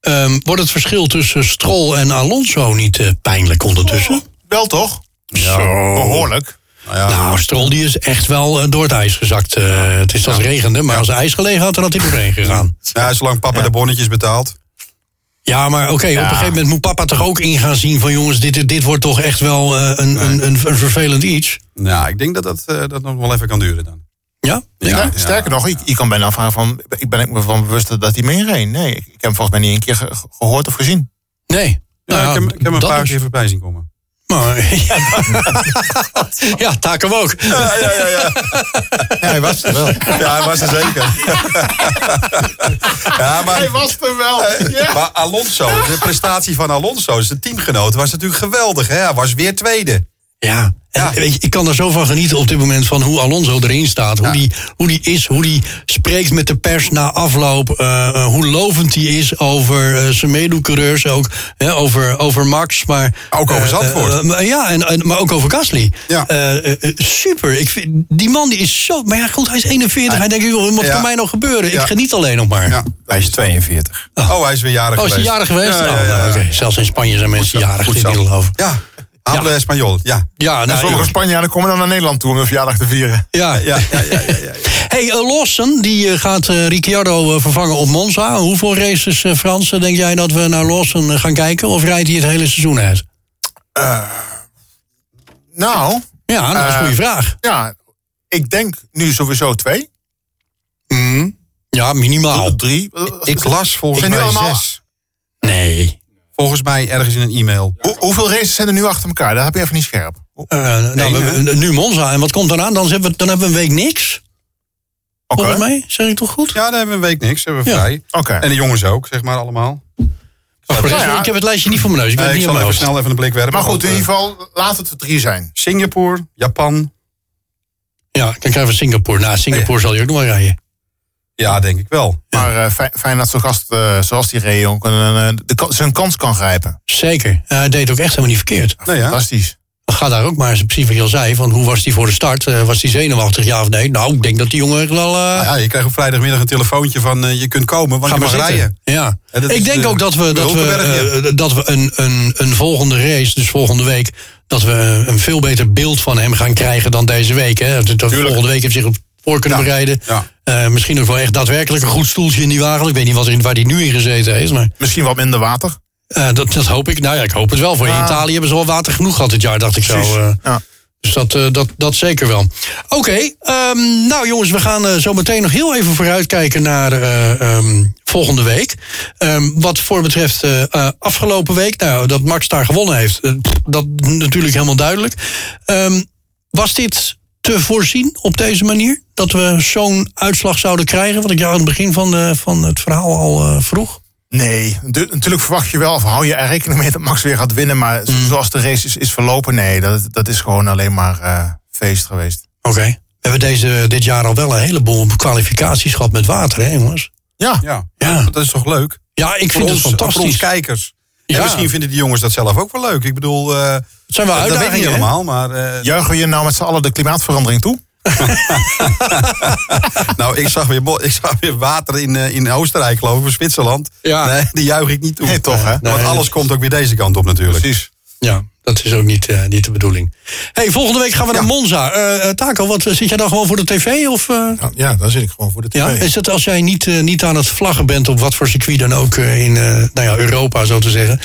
Ehm, wordt het verschil tussen Stroll en Alonso niet eh, pijnlijk ondertussen? Wel toch? Zo. Behoorlijk. Nou ja, Nou, Stroll die is echt wel eh, door het ijs gezakt. Eh, het is dat het regende, maar als ijs gelegen had, dan had hij doorheen gegaan. ja, zolang papa de bonnetjes betaalt. Ja, maar oké, op een gegeven moment moet papa toch ook in gaan zien van jongens, dit, dit wordt toch echt wel een, een, een, een vervelend iets. Nou, ik denk dat dat, dat nog wel even kan duren dan. Ja? Ja, sterker nog, ik, ik kan bijna vragen van... Ik ben me van bewust dat hij meereed. Nee, ik, ik heb hem volgens mij niet één keer ge- ge- gehoord of gezien. Nee. Ja, Nou ik heb, ik heb hem een paar is- keer voorbij zien komen. Maar, ja, ja taken we ook. Ja, hij was er wel. Ja, hij was er zeker. ja, maar, Hij was er wel. Ja. maar Alonso, de prestatie van Alonso, zijn teamgenoot, was natuurlijk geweldig. Hè? Hij was weer tweede. Ja, en Ja. Weet je, ik kan er zo van genieten op dit moment van hoe Alonso erin staat. Hoe, die, hoe die is, hoe die spreekt met de pers na afloop. eh, eh, hoe lovend hij is over eh, zijn medecoureurs ook. Hè, over, over Max, maar... Ook over Zandvoort. maar ja, en, en- maar ook over Gasly. Ja. Super. Ik vind, die man die is zo... Maar ja, goed, hij is 41. Hij denkt, joh, wat Ja. kan mij nog gebeuren? Ja. Ik geniet alleen nog maar. Ja. Hij is 42. Oh, hij is weer jarig Oh, is hij geweest. jarig geweest? Ja, ja, Oh, ja, ja. oké. Zelfs in Spanje zijn mensen jarig. goed Dit zo. niet geloven. Ja, Espanol. Ja. Ja, En nou, sommige Spanjaarden komen dan naar Nederland toe om hun verjaardag te vieren. ja. Ja, ja, ja, ja, ja. Hey, eh, Lawson, die eh, gaat eh, Ricciardo eh, vervangen op Monza. Hoeveel races, eh, Frans, eh, denk jij dat we naar Lawson eh, gaan kijken? Of rijdt hij het hele seizoen uit? Nou, Ja, dat is een Eh, goede vraag. ja, ik denk nu sowieso twee. Ja, minimaal. Drie. Ik las volgens mij zes. Nee. Volgens mij ergens in een e-mail. Hoe- hoeveel races zijn er nu achter elkaar? Dat heb je even niet scherp. Eh, nou, we nu Monza. En wat komt eraan? Dan hebben we, dan hebben we een week niks. Oké. Volgens mij, zeg ik toch goed? Ja, dan hebben we een week niks. Hebben we Ja. vrij. Oké. En de jongens ook, zeg maar allemaal. Ja. Ik heb het lijstje niet voor mijn neus. Ik ben Eh, het ik zal even hoofd. snel even een blik werpen. Maar goed, in want, ieder eh, geval, laat het er drie zijn. Singapore, Japan. Ja, dan krijgen we Singapore. Nou, Singapore zal je ook nog wel rijden. Ja, denk ik wel. Maar eh, fijn, fijn dat zo'n gast eh, zoals die de, ka- zijn kans kan grijpen. Zeker. Eh, hij deed ook echt helemaal niet verkeerd. Nee, ja. Fantastisch. Ga daar ook maar eens precies wat je al zei. Van hoe was die voor de start? Eh, was die zenuwachtig, ja of nee? Nou, ik denk dat die jongen echt wel... eh, Nou ja, je krijgt op vrijdagmiddag een telefoontje van eh, je kunt komen, want Ga je maar mag zitten. rijden. Ja. Ik denk de- ook dat we, dat we, eh, dat we een, een, een volgende race, dus volgende week, dat we een veel beter beeld van hem gaan krijgen dan deze week. Hè. Dat, dat volgende week heeft zich op voor kunnen Ja. bereiden. Ja. Eh, misschien ook wel echt daadwerkelijk een goed stoeltje in die wagen. Ik weet niet wat er, waar die nu in gezeten heeft. Maar Misschien wat minder water. eh, dat, dat hoop ik. Nou ja, ik hoop het wel. Voor in Ja. Italië hebben ze wel water genoeg gehad dit jaar, dacht ik zo. Precies. eh. Ja. Dus dat, dat, dat zeker wel. Oké, ehm, nou jongens, we gaan zo meteen nog heel even vooruitkijken naar eh, ehm, volgende week. Ehm, wat voor betreft eh, afgelopen week, nou, dat Max daar gewonnen heeft, dat natuurlijk helemaal duidelijk. Was dit te voorzien op deze manier? Dat we zo'n uitslag zouden krijgen? Wat ik jou aan het begin van, de, van het verhaal al eh, vroeg. Nee, natu- natuurlijk verwacht je wel, of hou je er rekening mee dat Max weer gaat winnen. Maar zo- zoals de race is, is verlopen, nee, dat, dat is gewoon alleen maar eh, feest geweest. Oké. We hebben deze, dit jaar al wel een heleboel kwalificaties gehad met water, hè jongens? Ja, Ja. Ja. dat is toch leuk? Ja, ik Voor vind ons, het voor ons fantastisch. kijkers. Ja. En misschien vinden die jongens dat zelf ook wel leuk. Ik bedoel, eh, Het zijn wel dat weet ik uitdagingen, niet helemaal. Maar eh, juichen we je nou met z'n allen de klimaatverandering toe? nou, ik zag weer, ik zag weer water in, eh, in Oostenrijk, geloof ik, of Zwitserland. Ja. Nee, die juich ik niet toe. Nee, toch, hè? Want alles komt ook weer deze kant op natuurlijk. Precies. Ja, dat is ook niet, eh, niet de bedoeling. hey, volgende week gaan we naar Monza. Eh, Taco, wat, zit jij dan gewoon voor de tv? Of, ja, dan zit ik gewoon voor de tv. ja? Is het als jij niet, niet aan het vlaggen bent op wat voor circuit dan ook in nou ja, Europa, zo te zeggen.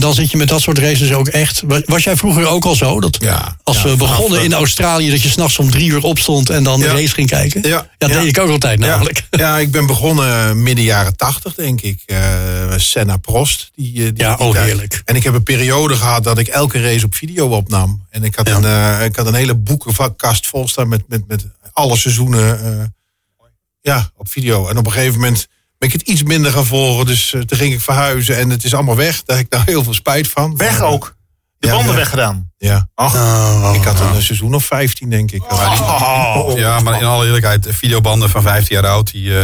dan zit je met dat soort races ook echt. wa- Was jij vroeger ook al zo? Dat Ja, als we begonnen in Australië, dat je s'nachts om drie uur opstond en dan de race ging kijken? Ja. dat deed ik ook altijd namelijk. Ja, ik ben begonnen midden jaren tachtig, denk ik. Senna Prost. Die, die, Ja, oh, heerlijk. En ik heb een periode gehad dat dat ik elke race op video opnam. En ik had, een, eh, ik had een hele boekenkast vol staan met, met, met alle seizoenen eh, ja, op video. En op een gegeven moment ben ik het iets minder gaan volgen. Dus eh, toen ging ik verhuizen en het is allemaal weg. Daar heb ik daar heel veel spijt van. Weg Maar, ook. De Ja, banden weggedaan. Ja. Ach. Ik had een seizoen of 15, denk ik. Oh. Ja, maar in alle eerlijkheid, videobanden van 15 jaar oud, die, die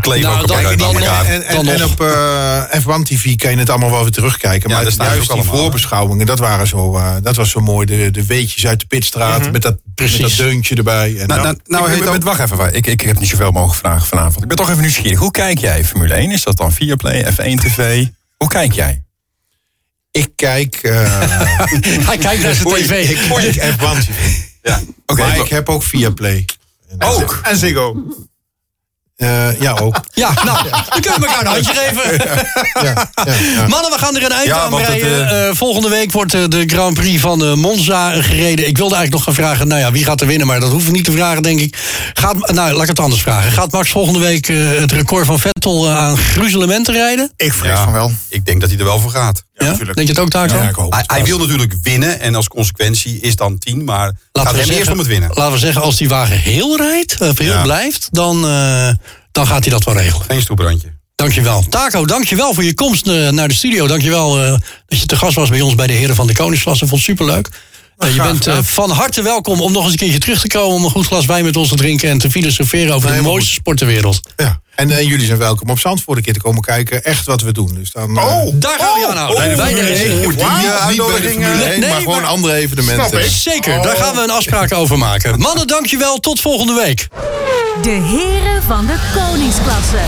kleven Nou, ook dan- dan- elkaar. En, en, en op eh, F1 TV kan je het allemaal wel weer terugkijken. Ja, maar juist die allemaal, voorbeschouwingen, dat, waren zo, eh, dat was zo mooi. De, de weetjes uit de pitstraat met, dat, met Precies. dat deuntje erbij. En Nou, nou, nou Ik- het, wacht even. Ik, ik heb niet zoveel mogen vragen vanavond. Ik ben toch even nieuwsgierig. Hoe kijk jij Formule 1? Is dat dan Viaplay, F1 TV? Hoe kijk jij? ik kijk... eh, Hij kijkt naar zijn tv. ik kijk F1 TV. Ja. Oké, maar ik heb ook Viaplay. ook. En Ziggo. Eh, ja, ook. Ja, nou, dan kunnen we elkaar een handje geven. Ja, ja, ja. Mannen, we gaan er een eind Ja, aan het, breien. eh, Eh, volgende week wordt de Grand Prix van Monza gereden. Ik wilde eigenlijk nog gaan vragen, nou ja, wie gaat er winnen? Maar dat hoeven we niet te vragen, denk ik. Gaat, nou, laat ik het anders vragen. Gaat Max volgende week het record van Vettel aan gruzelementen rijden? Ik vrees Ja, van wel. Ik denk dat hij er wel voor gaat. Ja, natuurlijk. Denk je het ook, Taco? Ja, ik hoop Hij, wil natuurlijk winnen en als consequentie is dan 10, maar het Laten gaat we hem zeggen- eerst om het winnen. Laten we zeggen, als die wagen heel rijdt, of heel Ja. blijft, dan, eh, dan gaat hij dat wel regelen. Geen stoeprandje. Dankjewel. Taco, dankjewel voor je komst eh, naar de studio. Dankjewel eh dat je te gast was bij ons bij de Heren van de Koningsklasse. Vond het superleuk. Eh, je bent van harte welkom om nog eens een keertje terug te komen... om een goed glas wijn met ons te drinken en te filosoferen over de mooiste sport ter wereld. Ja. En eh, jullie zijn welkom op Zandvoort een keer te komen kijken. Echt wat we doen. Dus dan, eh, Daar gaan we je aan houden. bij de Bij. 1. Wauw. Niet bij de Uitnodiging, Formule 1, nee, maar gewoon maar- andere evenementen. Zeker, daar gaan we een afspraak over maken. Mannen, dankjewel. Tot volgende week. De heren van de koningsklasse.